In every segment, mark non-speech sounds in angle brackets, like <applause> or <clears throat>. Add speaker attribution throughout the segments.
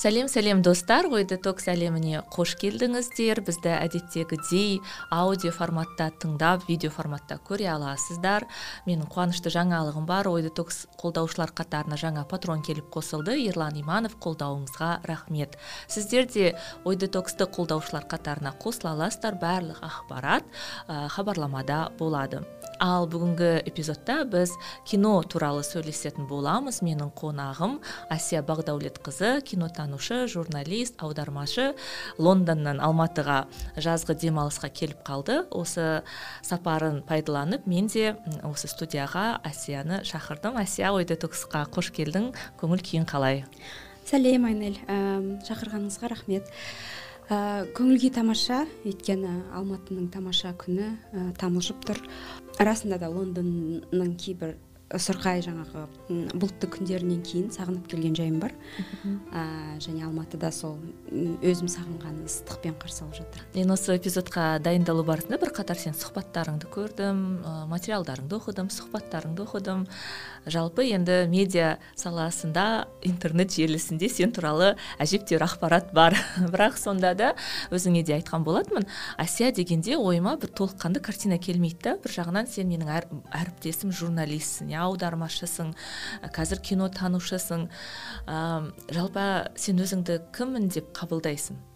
Speaker 1: Сәлем сәлем достар. Ой детокс әлеміне қош келдіңіздер. Бізді әдеттегідей аудио форматта тыңдап видео форматта көре аласыздар. Менің қуанышты жаңалығым бар. Ой детокс қолдаушылар қатарына жаңа патрон келіп қосылды. Ерлан иманов қолдауыңызға рахмет. Сіздер де ой детоксты қолдаушылар қатарына қосыла аласыздар. Барлық ақпарат хабарламада болады. Ал бүгінгі эпизодта біз кино туралы сөйлесетін боламыз. Менің қонағым әсия бақдәулетқызы кинотанушы журналист аудармашы. Лондоннан алматыға жазғы демалысқа келіп қалды. Осы сапарын пайдаланып мен де осы студияға әсияны шақырдым. Әсия ой детоксқа қош келдің. Көңіл күйің қалай?
Speaker 2: Сәлем айнель. Шақырғаныңызға рахмет. Ә, көңіл күй тамаша өйткені алматының тамаша күні ә, тамылжып тұр. Расында да лондонның кейбір сұрқай жаңағы бұлтты күндерінен кейін сағынып келген жайым бар. Ә, және алматыда сол өзім сағынған ыстықпен қарсы алып жатыр.
Speaker 1: Мен осы эпизодқа дайындалу барысында бірқатар сенің сұхбаттарыңды көрдім ә, материалдарыңды оқыдым сұхбаттарыңды оқыдым. Жалпы енді медиа саласында интернет желісінде сен туралы әжептәуір ақпарат бар. <laughs> Бірақ сонда да өзіңе де айтқан болатынмын әсия дегенде ойыма бір толыққанды картина келмейді да. Бір жағынан сен менің әр, әріптесім журналистсің аудармашысың қазір кино танушысың ә, жалпы сен өзіңді кіммін деп қабылдайсың?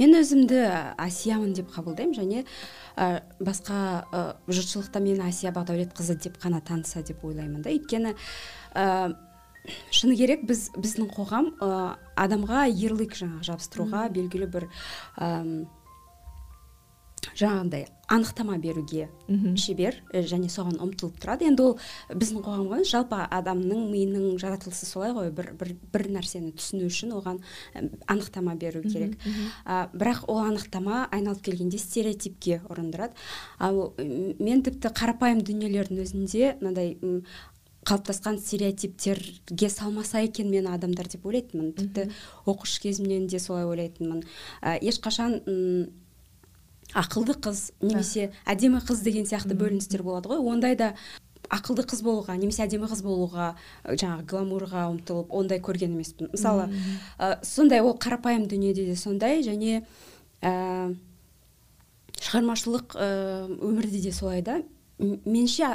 Speaker 2: Мен өзімді әсиямын деп қабылдаймын және ә, басқа ә, жұртшылықта мені әсия бақдәулетқызы деп қана таныса деп ойлаймын да. Өйткені ә, шыны керек біз біздің қоғам ә, адамға ярлык жаңағы жабыстыруға белгілі бір жаңағындай анықтама беруге шебер және соған ұмтылып тұрады. Енді ол біздің қоғамға жалпы адамның миының жаратылысы солай ғой. Бір, бір, бір нәрсені түсіну үшін оған анықтама беру керек. а, бірақ ол анықтама айналып келгенде стереотипке ұрындырады. Ал мен тіпті қарапайым дүниелердің өзінде мынандай қалыптасқан стереотиптерге салмаса екен мен адамдар деп ойлайтынмын. Тіпті оқушы кезімнен де солай ойлайтынмын. Ә, ешқашан ақылды қыз немесе әдемі қыз деген сияқты бөліністер болады ғой. Ондайда ақылды қыз болуға немесе әдемі қыз болуға жаңағы гламурға ұмтылып ондай көрген емеспін. Мысалы ә, сондай ол қарапайым дүниеде де сондай және ә, шығармашылық ә, өмірде де солай да. Менше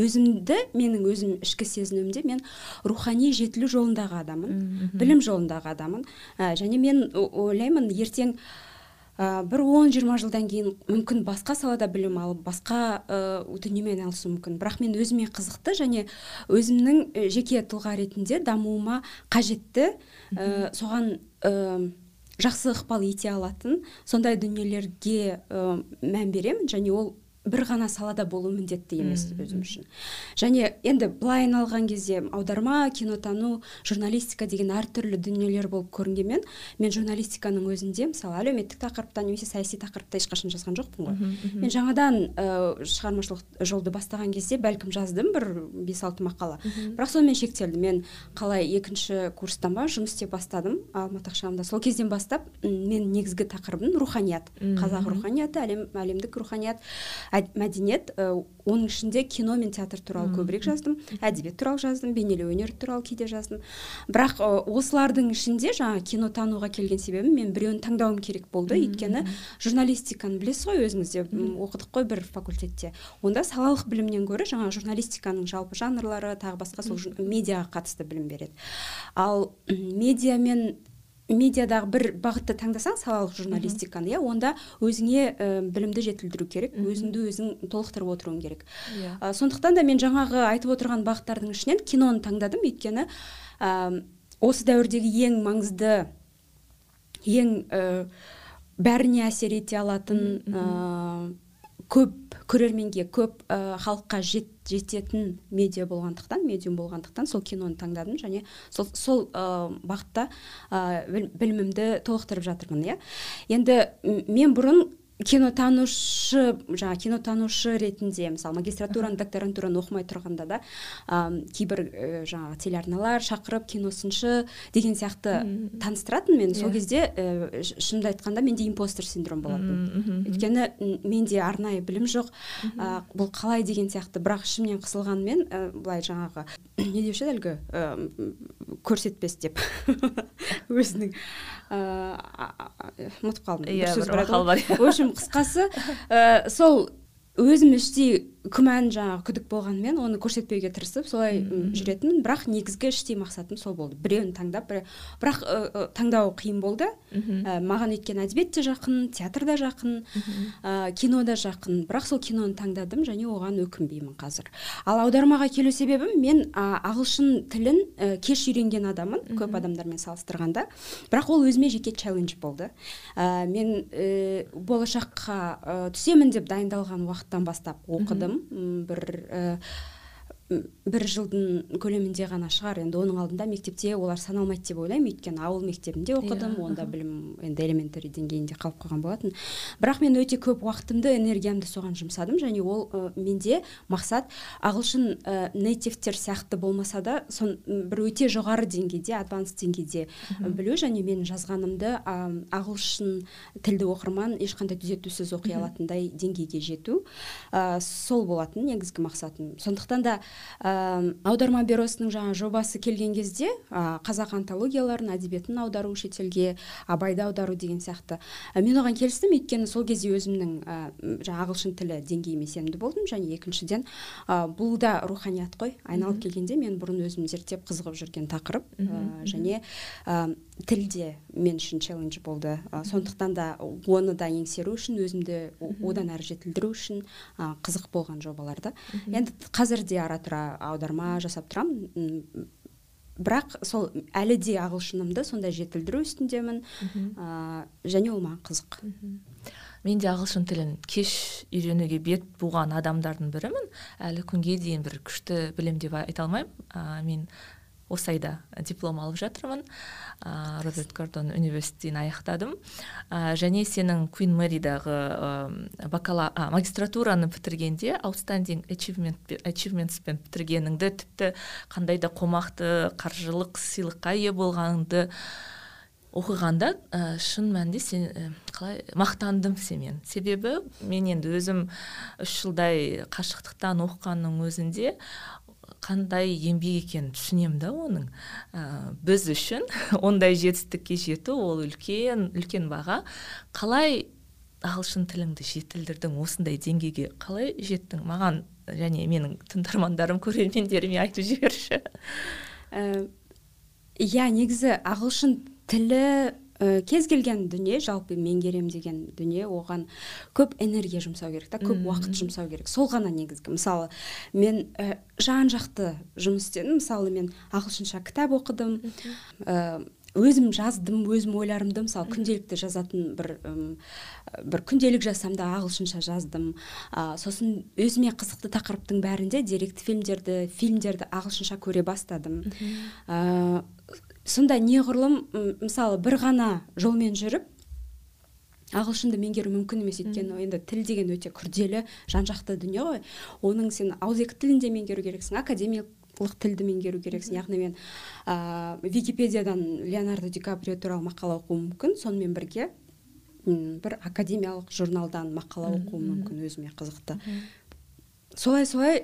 Speaker 2: өзімді менің өзім ішкі сезінуімде мен рухани жетілу жолындағы адаммын білім жолындағы адаммын. Ә, және мен ойлаймын ертең ә, бір он жиырма жылдан кейін мүмкін басқа салада білім алып басқа ә, дүниемен айналысуым мүмкін. Бірақ мен өзіме қызықты және өзімнің жеке тұлға ретінде дамуыма қажетті ә, соған ә, жақсы ықпал ете алатын сондай дүниелерге ә, мән беремін және ол бір ғана салада болу міндетті емес өзім үшін. Және енді былай айналған кезде аударма кинотану журналистика деген әртүрлі дүниелер болып көрінгенмен мен журналистиканың өзінде мысалы әлеуметтік тақырыпта немесе саяси тақырыпта ешқашан жазған жоқпын ғой. Мен жаңадан ә, шығармашылық жолды бастаған кезде бәлкім жаздым бір бес алты мақала бірақ сонымен шектелдім мен қалай екінші курстан ба жұмыс істеп бастадым алматы ақшамда сол кезден бастап мен негізгі тақырыбым руханият. Қазақ руханияты әлем әлемдік руханият. Мәдениет оның ішінде кино мен театр туралы көбірек жаздым. Әдебиет туралы жаздым бейнелеу өнері туралы кейде жаздым. Бірақ осылардың ішінде жаңа кино тануға келген себебім мен біреуін таңдауым керек болды. Өйткені журналистиканы білесіз ғой өзіңіз де оқыдық қой бір факультетте. Онда салалық білімнен гөрі жаңа журналистиканың жалпы жанрлары тағы басқа сол медиаға қатысты білім береді. Ал медиа мен медиадағы бір бағытты таңдасаң салалық журналистиканы иә онда өзіңе ә, білімді жетілдіру керек өзіңді өзің толықтырып отыруың керек yeah. Иә. сондықтан да мен жаңағы айтып отырған бағыттардың ішінен киноны таңдадым өйткені ә, осы дәуірдегі ең маңызды ең ә, бәріне әсер ете алатын көп көрерменге көп ә, халыққа жет, жететін медиа болғандықтан медиум болғандықтан сол киноны таңдадым және сол, сол ә, бағытта ә, білімімді толықтырып жатырмын иә. Енді мен бұрын кинотанушы жаңағы кинотанушы ретінде мысалы магистратураны докторантураны оқымай тұрғанда да ә, кейбір ә, жаңағы телеарналар шақырып киносыншы деген сияқты таныстыратын мені сол иә. кезде ә, шынымды айтқанда менде импостер синдром болатын. Өйткені менде арнайы білім жоқ. Ә, бұл қалай деген сияқты. Бірақ ішімнен қысылғанымен ә, былай жаңағы <clears throat> не деуші еді әлгі? Ә, көрсетпес деп. <laughs> Өзінің ұмытып қалдым.
Speaker 1: Иә бір мақал бар.
Speaker 2: В общем қысқасы ә, сол өзім іштей күмән жаңағы күдік болғанымен оны көрсетпеуге тырысып солай жүретінмін. Бірақ негізгі іштей мақсатым сол болды. Біреуін таңдап бір... бірақ ә, таңдау қиын болды. Ә, маған өйткені әдебиет те жақын театр да жақын ә, кино да жақын. Бірақ сол киноны таңдадым және оған өкінбеймін қазір. Ал аудармаға келу себебім мен ә, ағылшын тілін ә, кеш үйренген адаммын көп адамдармен салыстырғанда. Бірақ ол өзіме жеке челлендж болды. Ә, мен ә, болашаққа ә, түсемін деп дайындалған уақыттан бастап оқыдым. Бір бір жылдың көлемінде ғана шығар. Енді оның алдында мектепте олар саналмайды деп ойлаймын. Өйткені ауыл мектебінде оқыдым yeah, онда білім енді элементари деңгейінде қалып қалған болатын. Бірақ мен өте көп уақытымды энергиямды соған жұмсадым. Және ол ә, менде мақсат ағылшын ә, нейтивтер сияқты болмаса да сон бір өте жоғары деңгейде адванс деңгейде білу. Және мен жазғанымды ә, ағылшын тілді оқырман ешқандай түзетусіз оқи алатындай деңгейге жету ә, сол болатын негізгі мақсатым. Сондықтан да ә, аударма бюросының жаңа жобасы келген кезде ә, қазақ антологияларын әдебиетін аудару шетелге абайды аудару деген сияқты. Ә, мен оған келістім. Өйткені сол кезде өзімнің ә, жаңа ағылшын тілі деңгейіме сенімді болдым. Және екіншіден ә, бұл да руханият қой. Айналып келгенде мен бұрын өзім зерттеп қызығып жүрген тақырып. Ә, және ә, тіл де мен үшін челлендж болды. Ә, сондықтан да оны да еңсеру үшін өзімді одан әрі жетілдіру үшін ә, қызық болған жобаларды енді қазір де ара тұра аударма жасап тұрамын. Бірақ сол әлі де ағылшынымды сондай жетілдіру үстіндемін. Ә, және ол маған қызық.
Speaker 1: Мен де ағылшын тілін кеш үйренуге бет буған адамдардың бірімін. Әлі күнге дейін бір күшті білем деп айта алмаймын. Ә, мен осы айда диплом алып жатырмын. Ә, роберт гордон университетін аяқтадым. Ә, және сенің куин мэридағы ә, бакала а, магистратураны бітіргенде аутстандинг ачивментспен бітіргеніңді тіпті қандай да қомақты қаржылық сыйлыққа ие болғаныңды оқығанда ә, шын мәнінде сен ә, қалай мақтандым сенен себебі мен енді өзім үш жылдай қашықтықтан оқығанның өзінде қандай еңбек екенін түсінемін да оның. Ә, біз үшін <laughs> ондай жетістікке жету ол үлкен үлкен баға. Қалай ағылшын тіліңді жетілдірдің осындай деңгейге қалай жеттің? Маған және менің тыңдармандарым көрермендеріме айтып жіберші.
Speaker 2: Иә негізі ағылшын тілі ә, кез келген дүние жалпы меңгерем деген дүние оған көп энергия жұмсау керек та көп уақыт жұмсау керек. Сол ғана негізгі. Мысалы мен ә, жан жақты жұмыс істедім. Мысалы мен ағылшынша кітап оқыдым. Ә, өзім жаздым өзім ойларымды. Мысалы күнделікті жазатын бір бір күнделік жазсам да ағылшынша жаздым. Ә, сосын өзіме қызықты тақырыптың бәрінде деректі фильмдерді фильмдерді ағылшынша көре бастадым. Сонда неғұрлым мысалы бір ғана жолмен жүріп ағылшынды меңгеру мүмкін емес өйткені енді тіл деген өте күрделі жан жақты дүние ғой. Оның сен ауызекі тілін де меңгеру керексің академиялық тілді меңгеру керексің. Яғни мен ә, википедиядан леонардо ди каприо туралы мақала оқуым мүмкін. Сонымен бірге бір академиялық журналдан мақала оқуым мүмкін өзіме қызықты. Солай солай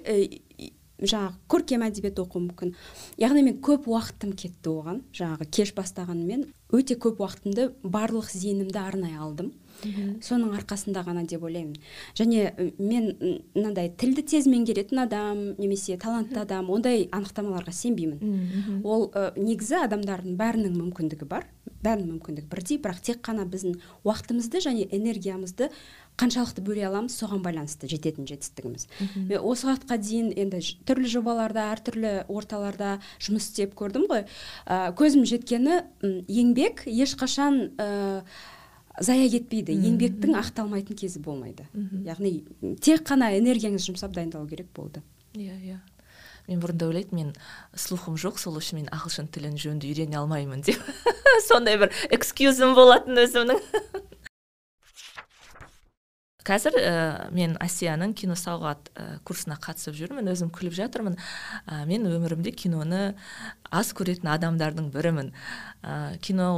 Speaker 2: жаңағы көркем әдебиет оқуым мүмкін. Яғни мен көп уақытым кетті оған. Жаңағы кеш бастағанымен өте көп уақытымды барлық зейінімді арнай алдым. Соның арқасында ғана деп ойлаймын. Және мен мынандай тілді тез меңгеретін адам немесе талантты адам ондай анықтамаларға сенбеймін. Ол ә, негізі адамдардың бәрінің мүмкіндігі бар бәрінің мүмкіндігі бірдей бірақ тек қана біздің уақытымызды және энергиямызды қаншалықты бөле аламыз соған байланысты жететін жетістігіміз. Мен осы уақытқа дейін енді түрлі жобаларда әртүрлі орталарда жұмыс істеп көрдім ғой. Ә, көзім жеткені еңбек ешқашан ә, зая кетпейді еңбектің ақталмайтын кезі болмайды. Яғни тек қана энергияңызды жұмсап дайындалу керек болды.
Speaker 1: Иә иә. Мен бұрында ойлайтынмын мен слухым жоқ сол үшін мен ағылшын тілін жөнді үйрене алмаймын деп. <laughs> Сондай бір экскьюзім болатын өзімнің. Қазір ә, мен асияның киносауғат ә, курсына қатысып жүрмін өзім күліп жатырмын. Ә, мен өмірімде киноны аз көретін адамдардың бірімін. Ә, кино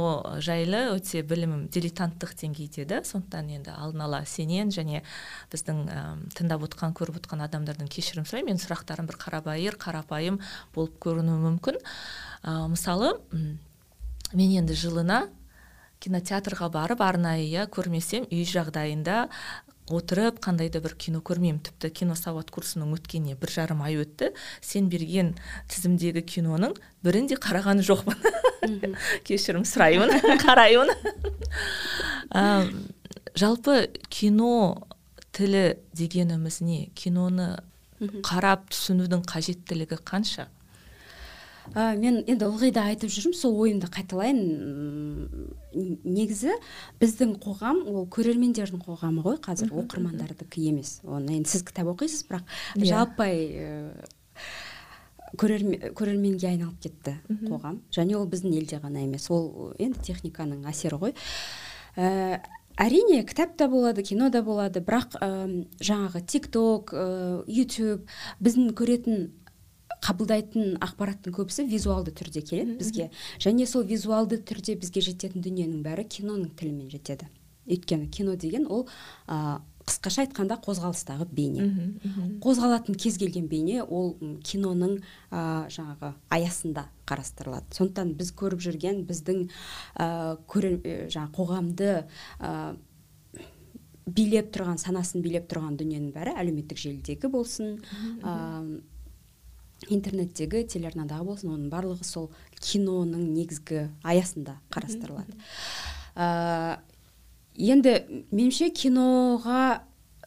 Speaker 1: жайлы өте білімім дилетанттық деңгейде да сондықтан енді алдын ала сенен және біздің ә, тыңдап отқан көріп отқан адамдардан кешірім сұраймын. Менің сұрақтарым бір қарабайыр қарапайым болып көрінуі мүмкін. Ә, мысалы мен енді жылына кинотеатрға барып арнайы көрмесем үй жағдайында отырып қандай да бір кино көрмеймін. Тіпті кино сауат курсының өткеніне бір жарым ай өтті. Сен берген тізімдегі киноның бірін де қараған жоқпын <laughs> кешірім сұраймын <laughs> қараймын. <laughs> Жалпы кино тілі дегеніміз не? Киноны қарап түсінудің қажеттілігі қанша?
Speaker 2: Ә, мен енді ылғи да айтып жүрмін сол ойымды қайталайын. Негізі біздің қоғам ол көрермендердің қоғамы ғой қазір оқырмандардікі емес. Оны енді сіз кітап оқисыз бірақ yeah. Иә. жаппай көрерменге айналып кетті қоғам. Және ол біздің елде ғана емес ол енді техниканың әсері ғой. Ә, әрине кітап та болады кино да болады бірақ ә, жаңағы тик ток ә, ютуб біздің көретін қабылдайтын ақпараттың көбісі визуалды түрде келеді бізге. Және сол визуалды түрде бізге жететін дүниенің бәрі киноның тілімен жетеді. Өйткені кино деген ол ә, қысқаша айтқанда қозғалыстағы бейне. Қозғалатын кез келген бейне ол киноның ә, жаңағы аясында қарастырылады. Сондықтан біз көріп жүрген біздің ә, жаңағы қоғамды ә, билеп тұрған санасын билеп тұрған дүниенің бәрі әлеуметтік желідегі болсын интернеттегі телеарнадағы болсын оның барлығы сол киноның негізгі аясында қарастырылады. Ә, енді меніңше киноға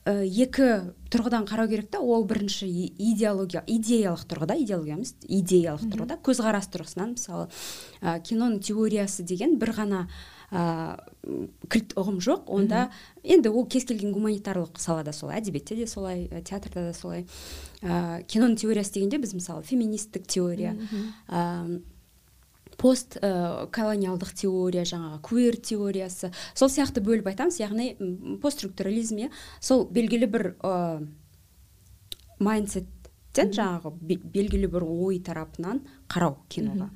Speaker 2: ә, екі тұрғыдан қарау керек та. Ол бірінші идеология идеялық тұрғыда идеология емес идеялық тұрғыда көзқарас тұрғысынан мысалы ә, киноның теориясы деген бір ғана ыыы кілт ұғым жоқ. Онда енді ол кез келген гуманитарлық салада солай әдебиетте де солай театрда да солай. Ә, киноның теориясы дегенде біз мысалы феминистік теория ә, пост ә, колониалдық теория жаңағы квир теориясы. Сол сияқты бөліп айтамыз. Яғни постструктурализм сол белгілі бір ә, майндсет жаңағы белгілі бір ой тарапынан қарау киноға.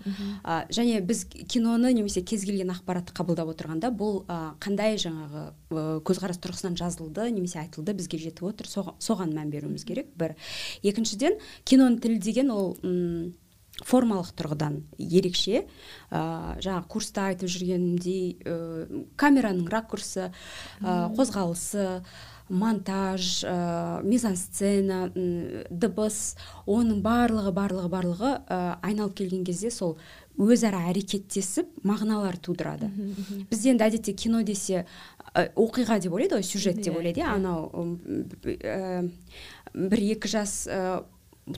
Speaker 2: Ә, және біз киноны немесе кез келген ақпаратты қабылдап отырғанда бұл қандай жаңағы ә, көзқарас тұрғысынан жазылды немесе айтылды бізге жетіп отыр соған мән беруіміз керек. Бір. Екіншіден киноның тілі деген ол м формалық тұрғыдан ерекше ә, жаңағы курста айтып жүргенімдей ә, камераның ракурсы ә, қозғалысы монтаж ә, мизансцена дыбыс. Оның барлығы барлығы барлығы ә, айналып келген кезде сол өзара әрекеттесіп мағыналар тудырады. Біз енді әдетте кино десе ә, оқиға деп ойлайды ғой сюжет деп иә, ойлайды иә анау ә, бір екі жас ә,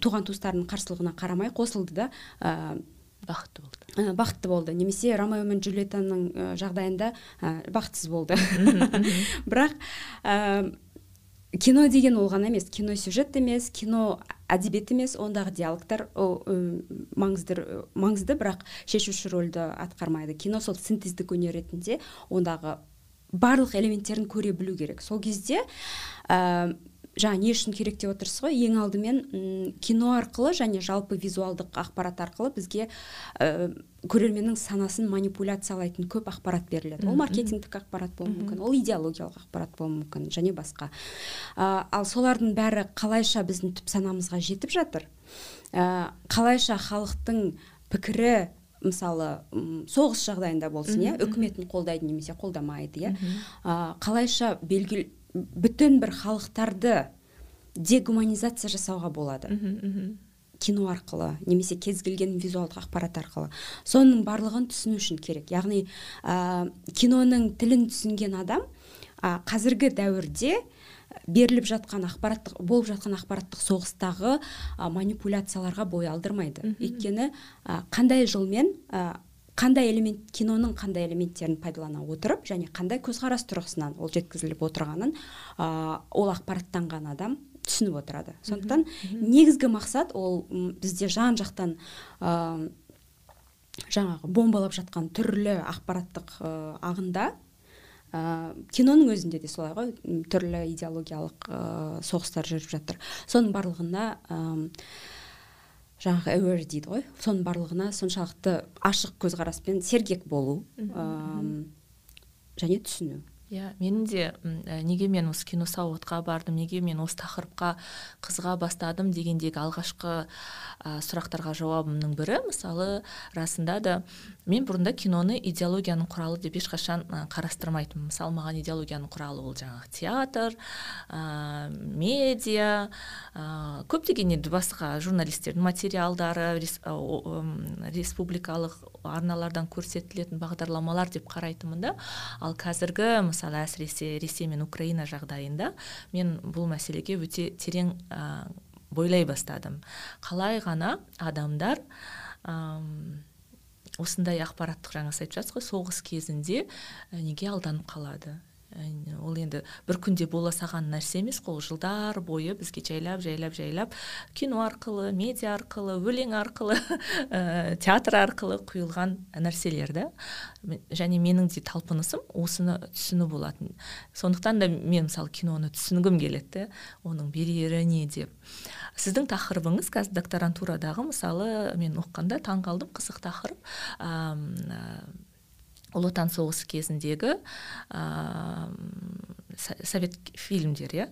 Speaker 2: туған туыстарының қарсылығына қарамай қосылды да ә,
Speaker 1: бақытты болды.
Speaker 2: Ә, бақытты болды. Немесе ромео мен джульеттаның жағдайында ә, бақытсыз болды. <laughs> Бірақ ә, кино деген ол ғана емес кино сюжет емес кино әдебиет емес ондағы диалогтар ол маңызды маңызды бірақ шешуші рөлді атқармайды. Кино сол синтездік өнер ретінде ондағы барлық элементтерін көре білу керек. Сол кезде ә, жаңа не үшін керек деп отырсыз ғой? Ең алдымен кино арқылы және жалпы визуалдық ақпарат арқылы бізге ә, көрерменнің санасын манипуляциялайтын көп ақпарат беріледі. Ол маркетингтік ақпарат болуы мүмкін ол идеологиялық ақпарат болуы мүмкін және басқа. Ә, ал солардың бәрі қалайша біздің түп санамызға жетіп жатыр? Ә, қалайша халықтың пікірі мысалы соғыс жағдайында болсын иә үкіметін қолдайды немесе қолдамайды иә. Қалайша белгілі бүтін бір халықтарды дегуманизация жасауға болады. Кино арқылы немесе кез келген визуалдық ақпарат арқылы. Соның барлығын түсіну үшін керек. Яғни ә, киноның тілін түсінген адам ә, қазіргі дәуірде беріліп жатқан ақпараттық болып жатқан ақпараттық соғыстағы ә, манипуляцияларға бой алдырмайды. Өйткені ә, қандай жолмен қандай элемент киноның қандай элементтерін пайдалана отырып және қандай көзқарас тұрғысынан ол жеткізіліп отырғанын ә, ол ақпараттанған адам түсініп отырады. Сондықтан негізгі мақсат ол бізде жан жақтан ә, жаңағы бомбалап жатқан түрлі ақпараттық ә, ағында ә, киноның өзінде де солай ғой түрлі идеологиялық ә, соғыстар жүріп жатыр. Соның барлығына ә, жаңағы әуер дейді ғой. Соның барлығына соншалықты ашық көзқараспен сергек болу және түсіну.
Speaker 1: Иә менің де ә, неге мен осы кино сауытқа бардым неге мен осы тақырыпқа қызыға бастадым дегендегі алғашқы ә, сұрақтарға жауабымның бірі мысалы расында да мен бұрында киноны идеологияның құралы деп ешқашан қарастырмайтынмын. Мысалы маған идеологияның құралы ол жаңағы театр ә, медиа ә, көптеген енді басқа журналистердің материалдары рес, республикалық арналардан көрсетілетін бағдарламалар деп қарайтынмын да. Ал қазіргі мысалы әсіресе ресей мен украина жағдайында мен бұл мәселеге өте терең ә, бойлай бастадым. Қалай ғана адамдар ә, осындай ақпараттық жаңа сіз айтып жатсыз ғой соғыс кезінде неге алданып қалады? Ол енді бір күнде бола саған нәрсе емес қой жылдар бойы бізге жайлап жайлап жайлап кино арқылы медиа арқылы өлең арқылы ә, <laughs> театр арқылы құйылған нәрселер да. Және менің де талпынысым осыны түсіну болатын. Сондықтан да мен мысалы киноны түсінгім келеді оның берері не деп. Сіздің тақырыбыңыз қазір докторантурадағы мысалы мен оқығанда таң қалдым қызық тақырып. Ұлы отан соғысы кезіндегі ә, совет фильмдері иә?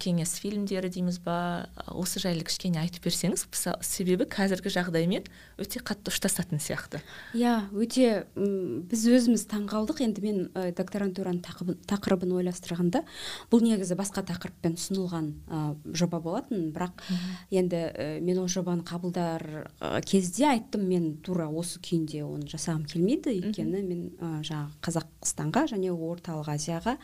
Speaker 1: Кеңес фильмдері дейміз ба осы жайлы кішкене айтып берсеңіз себебі қазіргі жағдаймен өте қатты ұштасатын сияқты.
Speaker 2: Иә өте біз өзіміз таңғалдық. Енді мен ә, докторантураның тақырыбын ойластырғанда бұл негізі басқа тақырыппен ұсынылған ә, жоба болатын. Бірақ енді ә, мен ол жобаны қабылдар кезде айттым. Мен тура осы күйінде оны жасағым келмейді. Өйткені мен ә, жаңағы қазақстанға және орталық азияға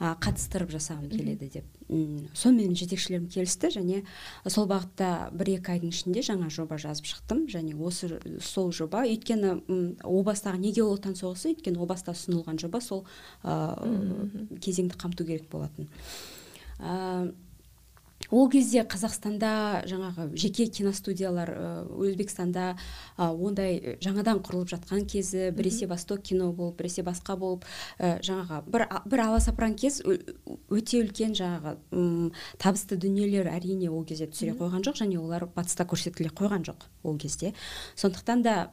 Speaker 2: ә, қатыстырып жасағым келеді деп сонымен жетекшілерім келісті және сол бағытта бір екі айдың ішінде жаңа жоба жазып шықтым және осы сол жоба өйткені о бастағы неге ұлы отан соғысы өйткені о баста ұсынылған жоба сол ә, кезеңді қамту керек болатын. Ол кезде қазақстанда жаңағы жеке киностудиялар өзбекстанда ондай жаңадан құрылып жатқан кезі біресе восток кино болып біресе басқа болып жаңағы бір бір аласапыран кез өте үлкен жаңағы табысты дүниелер әрине ол кезде түсіре қойған жоқ және олар батыста көрсетіле қойған жоқ ол кезде. Сондықтан да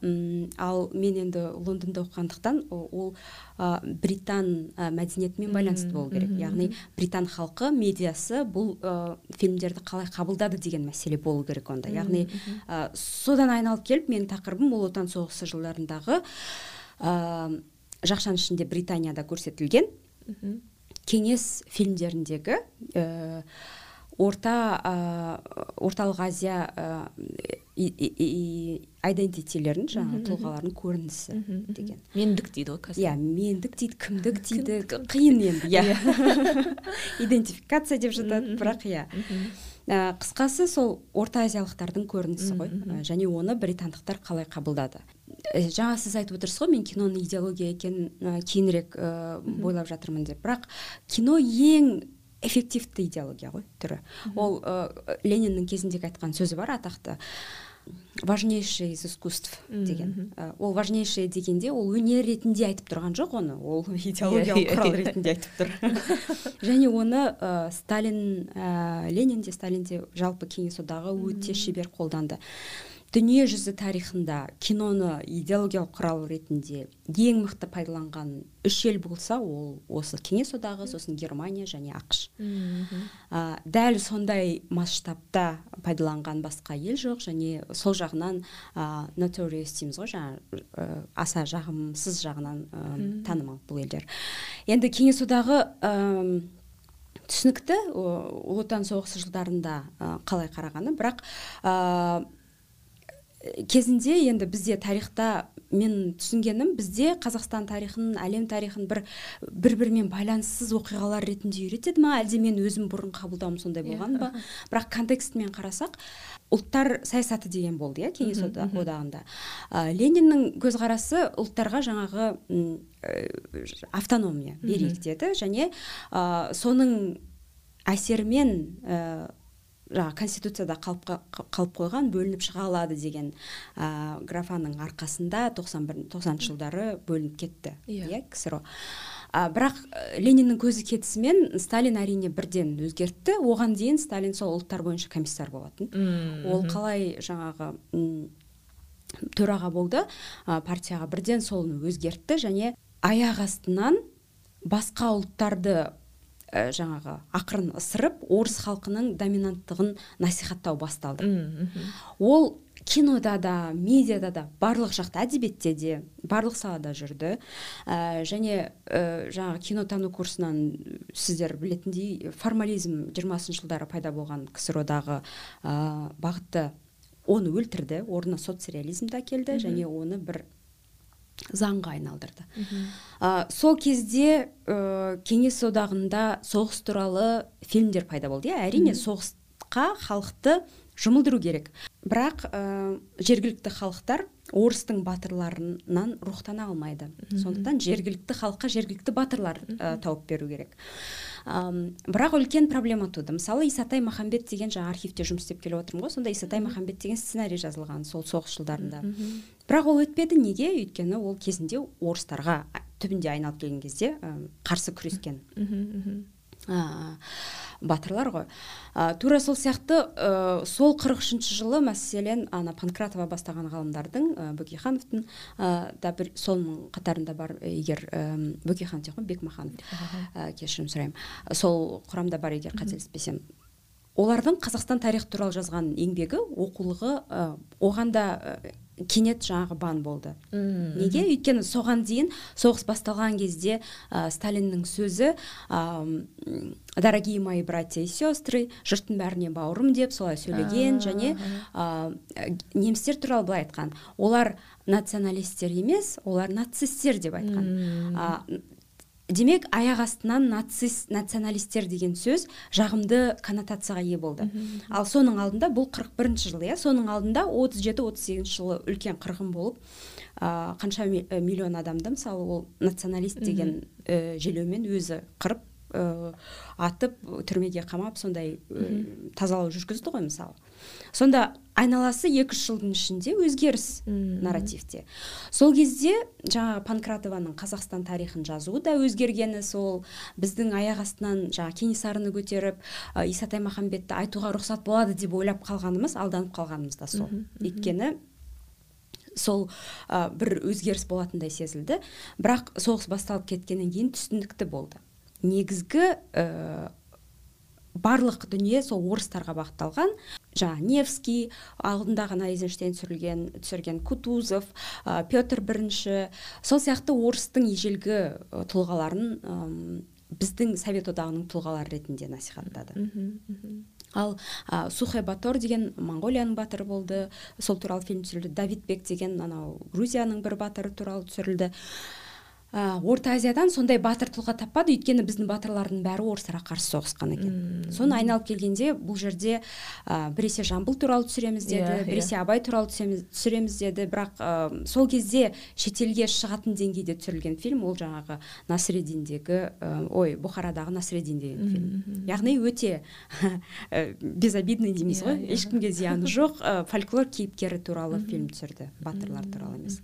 Speaker 2: ал мен енді лондонда оқығандықтан ол британ мәдениетімен байланысты болу керек. яғни британ халқы медиасы бұл фильмдерді қалай қабылдады деген мәселе болу керек онда. Яғни ә, содан айналып келіп менің тақырыбым ұлы отан соғысы жылдарындағы ә, жақшаның ішінде британияда көрсетілген кеңес фильмдеріндегі ә, орта ә, орталық азия ә, айдентитилерін жаңағы тұлғалардың көрінісі деген.
Speaker 1: Мендік дейді ғой қазір.
Speaker 2: Иә мендік дейді кімдік <laughs> дейді қиын енді <laughs> иә, иә. <laughs> идентификация деп жатады бірақ иә. қысқасы сол орта азиялықтардың көрінісі ғой. Және оны британдықтар қалай қабылдады? Жаңа сіз айтып отырсыз ғой мен киноның идеология екенін кейінірек бойлап жатырмын деп. Бірақ кино ең эффективті идеология ғой түрі. Ол ә, лениннің кезіндегі айтқан сөзі бар атақты важнейшее из искусств деген. ол важнейшее дегенде ол өнер ретінде айтып тұрған жоқ оны. Ол <laughs> идеологиялық құрал ретінде айтып тұр. <laughs> Және оны ә, сталин ә, ленин де сталин де жалпы кеңес одағы өте шебер қолданды. Дүние жүзі тарихында киноны идеологиялық құрал ретінде ең мықты пайдаланған үш ел болса ол осы кеңес одағы сосын германия және ақш. Ә, дәл сондай масштабта пайдаланған басқа ел жоқ және сол жағынан ә, notorious дейміз ғой жаңағы ә, аса жағымсыз жағынан ә, танымал бұл елдер. Енді кеңес одағы ә, түсінікті ұлы отан соғысы жылдарында ә, қалай қарағаны бірақ кезінде енді бізде тарихта мен түсінгенім бізде қазақстан тарихын әлем тарихын бір бір бірімен байланыссыз оқиғалар ретінде үйретеді ма? Әлде мен өзім бұрын қабылдауым сондай болған ба? Бірақ контекстімен қарасақ ұлттар саясаты деген болды иә кеңес одағында. Ә, лениннің көзқарасы ұлттарға жаңағы ә, автономия берейік деді. Және ә, соның әсерімен жаңағы конституцияда қалып, қалып қойған бөлініп шыға алады деген ә, графаның арқасында 91 тоқсаныншы жылдары бөлініп кетті. Иә. Yeah. ксро. А, бірақ лениннің көзі кетісімен сталин әрине бірден өзгертті. Оған дейін сталин сол ұлттар бойынша комиссар болатын. Ол қалай жаңағы төраға болды? Ә, партияға бірден соны өзгертті және аяқ астынан басқа ұлттарды ә, жаңағы ақырын ысырып орыс халқының доминанттығын насихаттау басталды. Ол кинода да медиада да барлық жақта әдебиетте де барлық салада жүрді. Ә, және ә, жаңағы кинотану курсынан сіздер білетіндей формализм жиырмасыншы жылдары пайда болған ксро дағы ә, бағытты оны өлтірді. Орнына соцреализмді әкелді және оны бір заңға айналдырды. Ә, сол кезде ә, кеңес одағында соғыс туралы фильмдер пайда болды иә? Әрине соғысқа халықты жұмылдыру керек. Бірақ ә, жергілікті халықтар орыстың батырларынан рухтана алмайды. Сондықтан жергілікті халыққа жергілікті батырлар ә, тауып беру керек. Ә, бірақ үлкен проблема туды. Мысалы исатай махамбет деген жаңа архивте жұмыс істеп келіп отырмын ғой. Сонда исатай махамбет деген сценарий жазылған сол соғыс жылдарында. Бірақ ол өтпеді. Неге? Өйткені ол кезінде орыстарға түбінде айналып келген кезде қарсы күрескен. Батырлар ғой. Ә, тура сол сияқты ә, сол қырық үшінші жылы мәселен ана панкратова бастаған ғалымдардың ә, бөкейхановтың ә, да бір соның қатарында бар егер ә, бөкейханов ғой бекмаханов ә, кешірім сұраймын. Сол құрамда бар егер қателеспесем. Олардың қазақстан тарихы туралы жазған еңбегі оқулығы ә, оған да кенет жаңағы бан болды.
Speaker 1: Үм,
Speaker 2: неге? Өйткені соған дейін соғыс басталған кезде ә, сталиннің сөзі ә, дорогие мои братья и сестры жұрттың бәріне бауырым деп солай сөйлеген және ә, немістер туралы былай айтқан. Олар националистер емес олар нацисттер деп айтқан. Демек аяқ астынан нацист националистер деген сөз жағымды коннотацияға ие болды. Ал соның алдында бұл қырық бірінші жыл иә? Соның алдында отыз жеті отыз сегізінші жылы үлкен қырғын болып ә, қанша миллион адамды мысалы ол националист деген ә, желеумен өзі қырып ә, атып түрмеге қамап сондай ә, тазалау жүргізді ғой мысалы. Сонда айналасы екі үш жылдың ішінде өзгеріс нарративте. Сол кезде жаңағы панкратованың қазақстан тарихын жазуы да өзгергені сол біздің аяқ астынан жаңағы кенесарыны көтеріп ә, исатай махамбетті айтуға рұқсат болады деп ойлап қалғанымыз алданып қалғанымыз да сол. Өйткені сол ә, бір өзгеріс болатындай сезілді. Бірақ соғыс басталып кеткеннен кейін түсінікті болды. Негізгі ә, барлық дүние сол орыстарға бағытталған. Жаңағы невский алдында ғана эйзенштейн түсірілген түсірген кутузов ә, петр бірінші. Сол сияқты орыстың ежелгі тұлғаларын ә, біздің совет одағының тұлғалары ретінде насихаттады. Ал ә, батор деген моңғолияның батыры болды. Сол туралы фильм түсірілді. Давид бек деген анау грузияның бір батыры туралы түсірілді. Ә, орта азиядан сондай батыр тұлға таппады. Өйткені біздің батырлардың бәрі орыстарға қарсы соғысқан екен.
Speaker 1: Мм.
Speaker 2: соны айналып келгенде бұл жерде ә, біресе жамбыл туралы түсіреміз деді
Speaker 1: Иә, иә.
Speaker 2: біресе абай туралы түсіреміз деді. Бірақ ә, сол кезде шетелге шығатын деңгейде түсірілген фильм ол жаңағы насреддиндегі ә, ой бұхарадағы насреддин деген фильм. яғни өте ә, <laughs> безобидный дейміз
Speaker 1: Иә,
Speaker 2: ғой.
Speaker 1: иә.
Speaker 2: ешкімге зияны жоқ. Ә, фольклор кейіпкері туралы фильм түсірді батырлар туралы емес.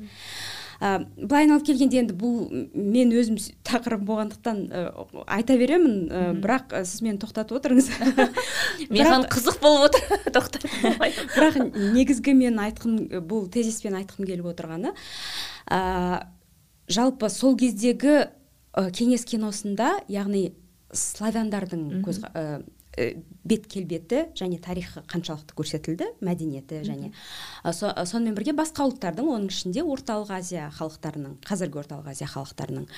Speaker 2: Ә, былай айналып келгенде енді бұл мен өзім тақырыбым болғандықтан ә, айта беремін. Ә, бірақ ә, сіз мені тоқтатып отырыңыз. <laughs>
Speaker 1: Маған қызық болып отыр. <laughs> Тоқтат болмайды.
Speaker 2: бірақ негізгі мен айтқым бұл тезиспен айтқым келіп отырғаны ә, жалпы сол кездегі ә, кеңес киносында яғни славяндардың көз бет келбеті және тарихы қаншалықты көрсетілді мәдениеті және ә, со- ә, сонымен бірге басқа ұлттардың оның ішінде орталық азия халықтарының қазіргі орталық азия халықтарының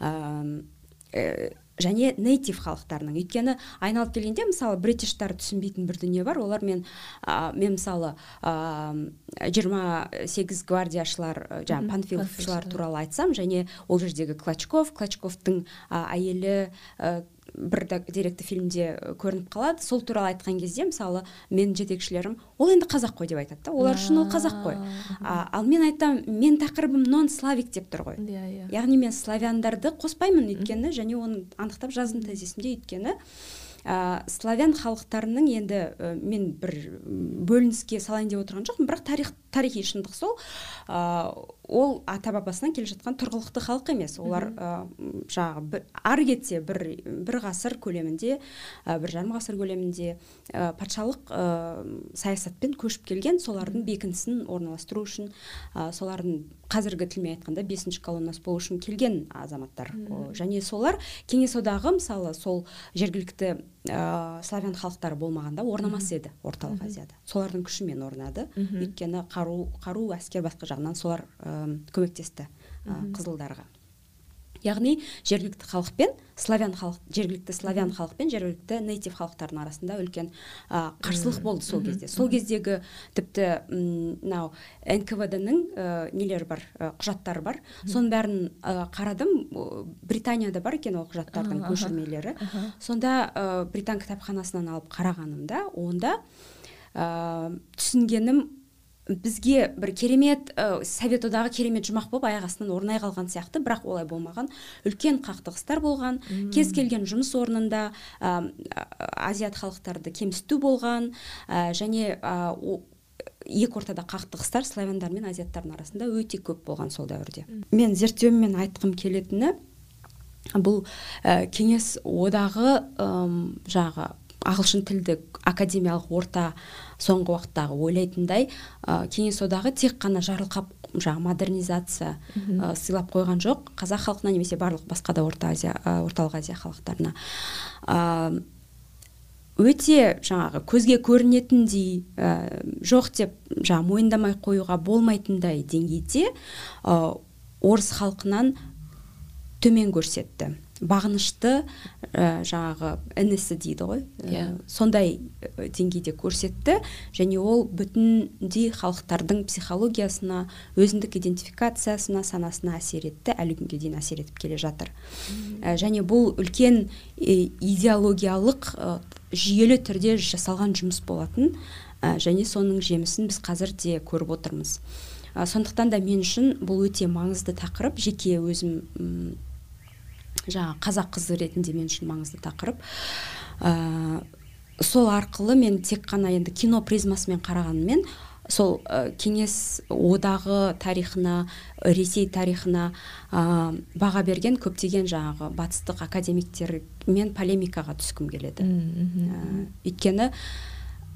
Speaker 2: ә, және нейтив халықтарының. Өйткені айналып келгенде мысалы бритиштар түсінбейтін бір дүние бар. Олар мен ә, мен мысалы жиырма сегіз гвардияшылар ә, жаңағы панфиловшылар туралы айтсам және ол жердегі клочков клочковтың ә, әйелі ә, бір деректі фильмде ә, көрініп қалады. Сол туралы айтқан кезде мысалы менің жетекшілерім ол енді қазақ қой деп айтады да. Олар үшін ол қазақ қой. А, ал мен айтамын мен тақырыбым нон славик деп тұр ғой.
Speaker 1: Иә иә.
Speaker 2: Яғни мен славяндарды қоспаймын өйткені және оны анықтап жаздым тезисімде. Өйткені ә, славян халықтарының енді ә, мен бір бөлініске салайын деп отырған жоқпын. Бірақ тарих тарихи шындық сол. Ол ата бабасынан келе жатқан тұрғылықты халық емес. Олар ә, жаңағы ары кетсе бір бір ғасыр көлемінде ә, бір жарым ғасыр көлемінде ә, патшалық ә, саясатпен көшіп келген солардың бекінісін орналастыру үшін ә, солардың қазіргі тілмен айтқанда бесінші колоннасы болу үшін келген азаматтар. Және солар кеңес одағы мысалы сол жергілікті ә, славян халықтары болмағанда орнамас еді орталық азияда. Солардың күшімен орнады. Өйткені қару қару әскер басқа жағынан солар көмектесті қызылдарға. Яғни жергілікті халықпен славян халық жергілікті славян халық пен жергілікті нейтив халықтардың арасында үлкен ә, қарсылық болды сол кезде. Сол кездегі тіпті мынау нквд ның ә, нелері бар ә, құжаттары бар. Соның бәрін ә, қарадым. Британияда бар екен ол құжаттардың көшірмелері. Сонда ә, британ кітапханасынан алып қарағанымда онда ә, түсінгенім бізге бір керемет ә, совет одағы керемет жұмақ болып аяқ астынан орнай қалған сияқты бірақ олай болмаған. Үлкен қақтығыстар болған. Кез келген жұмыс орнында ә, азиат халықтарды кемсіту болған ә, және ә, екі ортада қақтығыстар славяндар мен азиаттардың арасында өте көп болған сол дәуірде. Мен зерттеуіммен айтқым келетіні бұл ә, кеңес одағы ә, жаңағы ағылшын тілді академиялық орта соңғы уақыттағы ойлайтындай ә, кеңес одағы тек қана жарылқап жаңағы модернизация ә, сыйлап қойған жоқ. Қазақ халқына немесе барлық басқа да орта азия ә, орталық азия халықтарына. Ә, өте жаңағы көзге көрінетіндей ә, жоқ деп жаңағы мойындамай қоюға болмайтындай деңгейде ә, орыс халқынан төмен көрсетті. Бағынышты ә, жаңағы інісі дейді ғой. Yeah. Иә. сондай деңгейде көрсетті. Және ол бүтіндей халықтардың психологиясына өзіндік идентификациясына санасына әсер етті. Әлі күнге дейін әсер етіп келе жатыр. Ә, және бұл үлкен идеологиялық ә, жүйелі түрде жасалған жұмыс болатын. Ә, және соның жемісін біз қазір де көріп отырмыз. Ә, сондықтан да мен үшін бұл өте маңызды тақырып. Жеке өзім жаңағы қазақ қызы ретінде мен үшін маңызды тақырып. Ә, сол арқылы мен тек қана енді кино призмасымен қарағанымен сол ә, кеңес одағы тарихына ресей тарихына ә, баға берген көптеген жаңағы батыстық академиктермен полемикаға түскім келеді. Ә, өйткені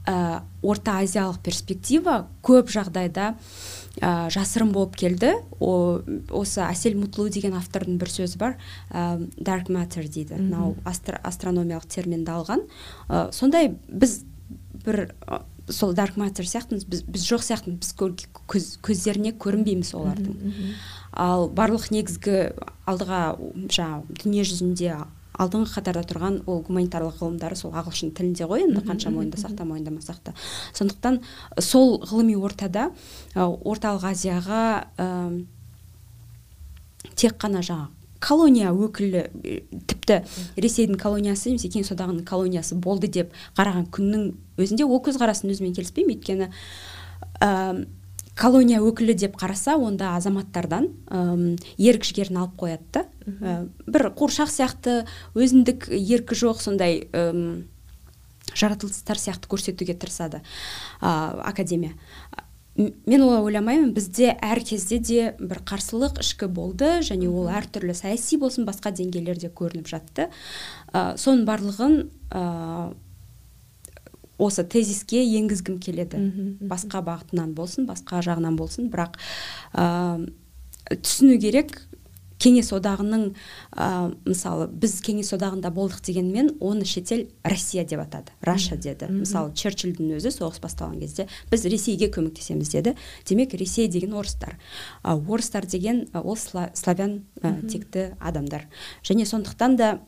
Speaker 2: ә, орта азиялық перспектива көп жағдайда ә, жасырын болып келді. О, осы әсел мұтлу деген автордың бір сөзі бар. Ә, dark matter дейді. Мынау астр, астрономиялық терминді алған. Ә, сондай біз бір сол dark matter сияқтымыз. Біз, біз жоқ сияқтымыз. Біз көз, көздеріне көрінбейміз олардың. Ал барлық негізгі алдыға жаңағы дүние жүзінде алдыңғы қатарда тұрған ол гуманитарлық ғылымдары сол ағылшын тілінде ғой енді қанша мойындасақ та мойындамасақ та сондықтан сол ғылыми ортада орталық азияға ә, тек қана жаңағы колония өкілі тіпті ресейдің колониясы немесе кеңес одағының колониясы болды деп қараған күннің өзінде ол көзқарасын өзімен келіспеймін. Өйткені колония өкілі деп қараса онда азаматтардан әм, ерік жігерін алып қояды да. Ә, бір қуыршақ сияқты өзіндік еркі жоқ сондай әм, жаратылыстар сияқты көрсетуге тырысады ә, академия. Мен олай ойламаймын бізде әр кезде де бір қарсылық ішкі болды және ол әртүрлі саяси болсын басқа деңгейлерде көрініп жатты. Ә, соның барлығын осы тезиске енгізгім келеді. Басқа бағытынан болсын басқа жағынан болсын. Бірақ ә, түсіну керек кеңес одағының ә, мысалы біз кеңес одағында болдық дегенмен оны шетел россия деп атады раша деді. мысалы черчилльдің өзі соғыс басталған кезде біз ресейге көмектесеміз деді. Демек ресей деген орыстар. Ә, орыстар деген ол славян ә, текті адамдар. Және сондықтан да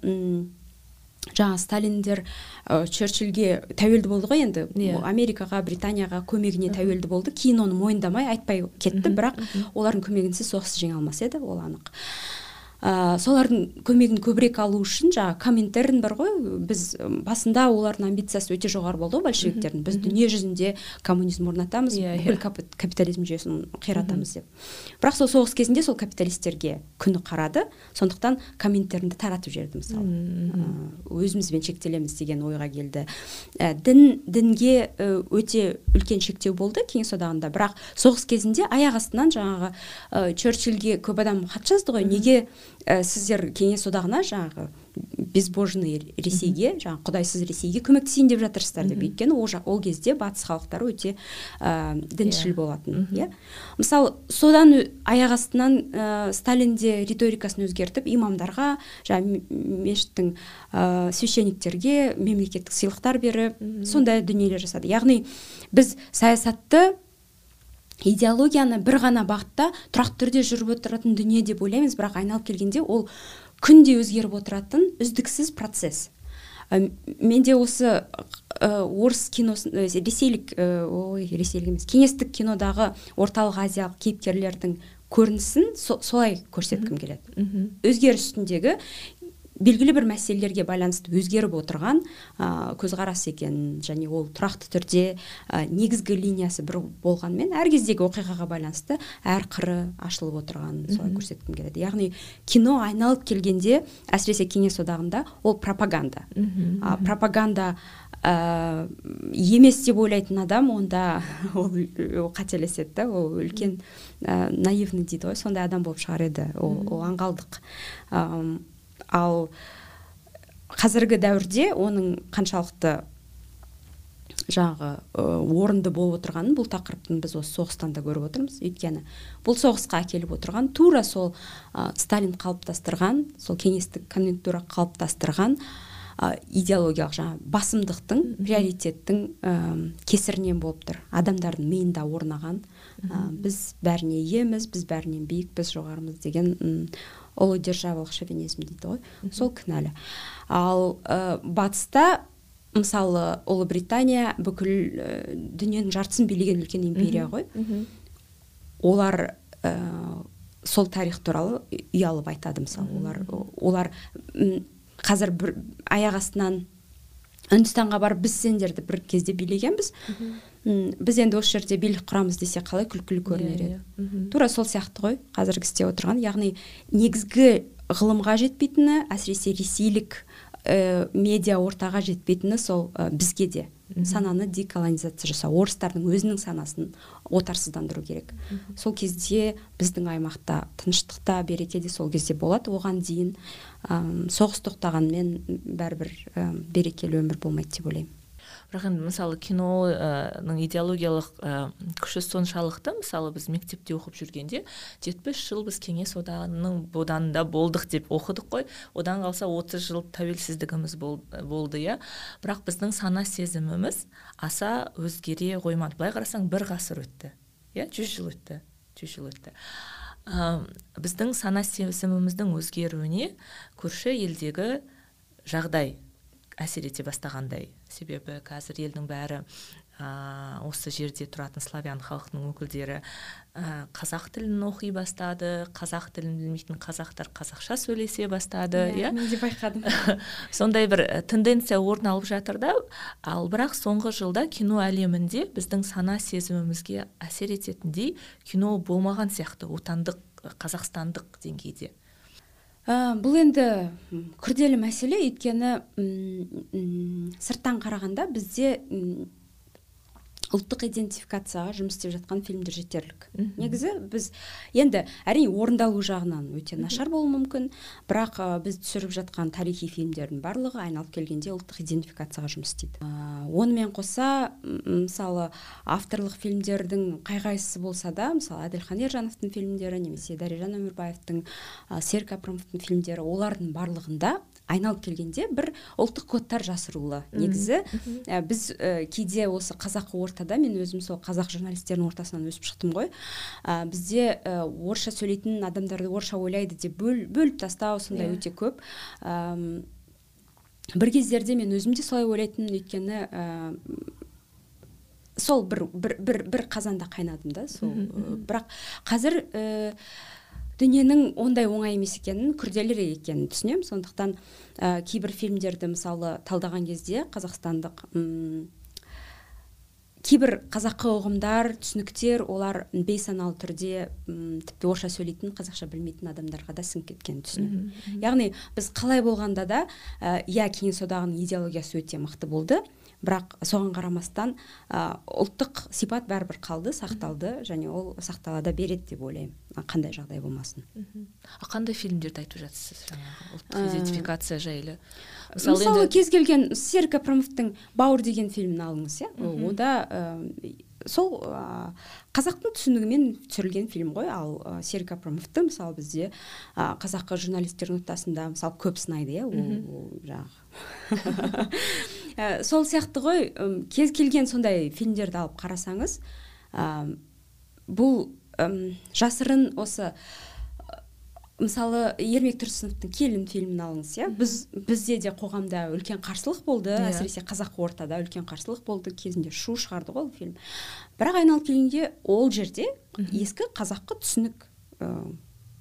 Speaker 2: жаңа сталиндер ә, черчилльге тәуелді болды ғой енді. Yeah. Иә. америкаға британияға көмегіне тәуелді болды. Кейін оны мойындамай айтпай кетті. Бірақ олардың көмегінсіз соғысты жеңе алмас еді ол анық. Ә, солардың көмегін көбірек алу үшін жаңағы коминтерн бар ғой. Біз басында олардың амбициясы өте жоғары болды ғой большевиктердің. Біз дүние жүзінде коммунизм орнатамыз
Speaker 1: иә,
Speaker 2: бүкіл капитализм жүйесін қиратамыз деп. Бірақ сол соғыс кезінде сол капиталистерге күні қарады. Сондықтан коминтернді таратып жіберді мысалы. Өзімізбен шектелеміз деген ойға келді. Ә, дін дінге өте үлкен шектеу болды кеңес одағында. Бірақ соғыс кезінде аяқ астынан жаңағы ә, черчилльге көп адам хат жазды ғой. Неге ә, сіздер кеңес одағына жаңағы безбожный ресейге жаңағы құдайсыз ресейге көмектесейін деп жатырсыздар деп. Өйткені ол, ол кезде батыс халықтары өте ә, діншіл иә. болатын иә. Мысалы содан аяқ астынан ә, сталин де риторикасын өзгертіп имамдарға жаңағы мешіттің ә, священниктерге мемлекеттік сыйлықтар беріп сондай дүниелер жасады. Яғни біз саясатты идеологияны бір ғана бағытта тұрақты түрде жүріп отыратын дүние деп ойлаймыз. Бірақ айналып келгенде ол күнде өзгеріп отыратын үздіксіз процесс. Ә, менде осы ә, орыс киносын ресейлік ә, ой ресейлік емес кеңестік кинодағы орталық азиялық кейіпкерлердің көрінісін со, солай көрсеткім келеді. Өзгеріс үстіндегі белгілі бір мәселелерге байланысты өзгеріп отырған ә, көзқарас екен және ол тұрақты түрде ә, негізгі линиясы бір болғанмен әр кездегі оқиғаға байланысты әр қыры ашылып отырғанын солай көрсеткім келеді. Яғни кино айналып келгенде әсіресе кеңес одағында ол пропаганда. А, пропаганда ә, емес деп ойлайтын адам онда <laughs> ол, ол қателеседі да ол үлкен ә, наивный дейді ғой сондай адам болып шығар еді. Ол, ол аңғалдық. Ал қазіргі дәуірде оның қаншалықты жаңағы орынды болып отырғанын бұл тақырыптың біз осы соғыстан да көріп отырмыз. Өйткені бұл соғысқа әкеліп отырған тура сол ә, сталин қалыптастырған сол кеңестік конъюнктура қалыптастырған ә, идеологиялық жаңағы басымдықтың приоритеттің ә, кесірінен болып тұр. Адамдардың миында орнаған. Ә, біз бәріне иеміз біз бәрінен биікпіз жоғарымыз деген ұлы державалық шовинизм дейді ғой. Сол кінәлі. Ал ә, батыста мысалы ұлыбритания бүкіл ә, дүниенің жартысын билеген үлкен империя ғой. Олар ә, сол тарих туралы ұялып айтады мысалы. Олар олар қазір бір аяқ астынан үндістанға барып біз сендерді бір кезде билегенбіз. Біз енді осы жерде билік құрамыз десе қалай күлкілі көрінер еді? yeah, yeah. тура сол сияқты ғой қазіргі істеп отырған. Яғни негізгі ғылымға жетпейтіні әсіресе ресейлік ә, медиа ортаға жетпейтіні сол ә, бізге де. Сананы деколонизация жасау орыстардың өзінің санасын отарсыздандыру керек. Сол кезде біздің аймақта тыныштық та береке де сол кезде болады. Оған дейін ә, соғыс тоқтағанмен бәрібір ә, берекелі өмір болмайды деп ойлаймын.
Speaker 1: Бірақ енді мысалы киноның идеологиялық күші соншалықты мысалы біз мектепте оқып жүргенде жетпіс жыл біз кеңес одағының боданында болдық деп оқыдық қой. Одан қалса отыз жыл тәуелсіздігіміз болды иә. Бірақ біздің сана сезіміміз аса өзгере қоймады. Былай қарасаң бір ғасыр өтті иә жүз жыл өтті жүз жыл өтті. Ә, біздің сана сезіміміздің өзгеруіне көрші елдегі жағдай әсер ете бастағандай. Себебі қазір елдің бәрі ә, осы жерде тұратын славян халқының өкілдері ә, қазақ тілін оқи бастады қазақ тілін білмейтін қазақтар қазақша сөйлесе бастады
Speaker 2: иә yeah, мен де байқадым. <laughs>
Speaker 1: Сондай бір тенденция орын алып жатыр да. Ал бірақ соңғы жылда кино әлемінде біздің сана сезімімізге әсер ететіндей кино болмаған сияқты. Отандық қазақстандық деңгейде.
Speaker 2: Ә, бұл енді күрделі мәселе. Өйткені сырттан қарағанда бізде ұлттық идентификацияға жұмыс істеп жатқан фильмдер жетерлік. Негізі біз енді әрине орындалу жағынан өте нашар болуы мүмкін. Бірақ ә, біз түсіріп жатқан тарихи фильмдердің барлығы айналып келгенде ұлттық идентификацияға жұмыс істейді. Ә, онымен қоса мысалы авторлық фильмдердің қай қайсысы болса да мысалы әділхан ержановтың фильмдері немесе дәрежан өмірбаевтың ә, серік әпірімовтың фильмдері олардың барлығында айналып келгенде бір ұлттық кодтар жасырулы негізі ә, біз ә, кейде осы қазақы ортада. Мен өзім сол қазақ журналистерінің ортасынан өсіп шықтым ғой. Ә, бізде ә, орысша сөйлейтін адамдарды орысша ойлайды деп бөл, бөліп тастау сондай yeah. Иә. өте көп. Ә, бір кездерде мен өзім де солай ойлайтынмын. Өйткені ә, сол бір, бір бір бір қазанда қайнадым да сол бірақ қазір дүниенің ондай оңай емес екенін күрделірек екенін түсінемін. Сондықтан ә, кейбір фильмдерді мысалы талдаған кезде қазақстандық кейбір қазақы ұғымдар түсініктер олар бейсаналы түрде м тіпті орысша сөйлейтін қазақша білмейтін адамдарға да сіңіп кеткенін түсінемін. Яғни біз қалай болғанда да ә, иә кеңес одағының идеологиясы өте мықты болды. Бірақ соған қарамастан ә, ұлттық сипат бәрібір қалды сақталды және ол сақтала да береді деп ойлаймын. Қандай жағдай болмасын.
Speaker 1: А қандай фильмдерді айтып жатырсыз жаңағы? Ұлттық идентификация жайлы?
Speaker 2: Мысалы, кез келген серік апрамовтың бауыр деген фильмін алыңыз иә? Ода сол ә, қазақтың түсінігімен түсірілген фильм ғой. Ал ә, серік апрамовты мысалы бізде ә, қазақы журналистердің ортасында мысалы көп сынайды иә ол жаңағы. <laughs> Ә, сол сияқты ғой. Кез келген сондай фильмдерді алып қарасаңыз ә, бұл жасырын осы мысалы ермек тұрсыновтың келін фильмін алыңыз иә біз бізде де қоғамда үлкен қарсылық болды yeah. Иә. әсіресе қазақы ортада үлкен қарсылық болды кезінде шу шығарды ғой ол фильм бірақ айналып келгенде ол жерде ескі қазақы түсінік ә,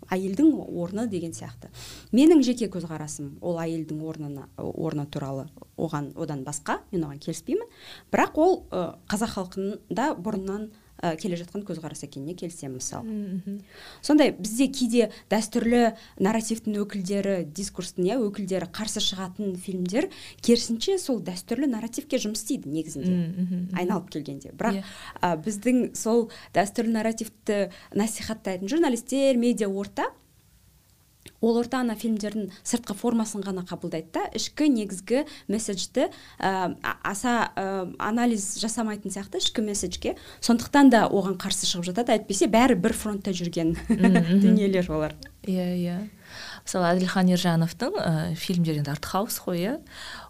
Speaker 2: әйелдің орны деген сияқты менің жеке көзқарасым ол әйелдің орнына орны туралы оған одан басқа мен оған келіспеймін бірақ ол ә, қазақ халқында бұрыннан ә, келе жатқан көзқарас екеніне келісемін мысалы сондай бізде кейде дәстүрлі нарративтің өкілдері дискурстың иә өкілдері қарсы шығатын фильмдер керісінше сол дәстүрлі нарративке жұмыс істейді негізінде. Айналып келгенде. Бірақ ә, біздің сол дәстүрлі нарративті насихаттайтын журналистер медиа орта ол орта ана фильмдердің сыртқы формасын ғана қабылдайды да. Ішкі негізгі месседжді ә, аса ә, анализ жасамайтын сияқты ішкі месседжге. Сондықтан да оған қарсы шығып жатады. Әйтпесе бәрі бір фронтта жүрген <laughs> дүниелер олар.
Speaker 1: Иә иә. Мысалы әділхан ержановтың ә, фильмдері енді артхаус қой иә.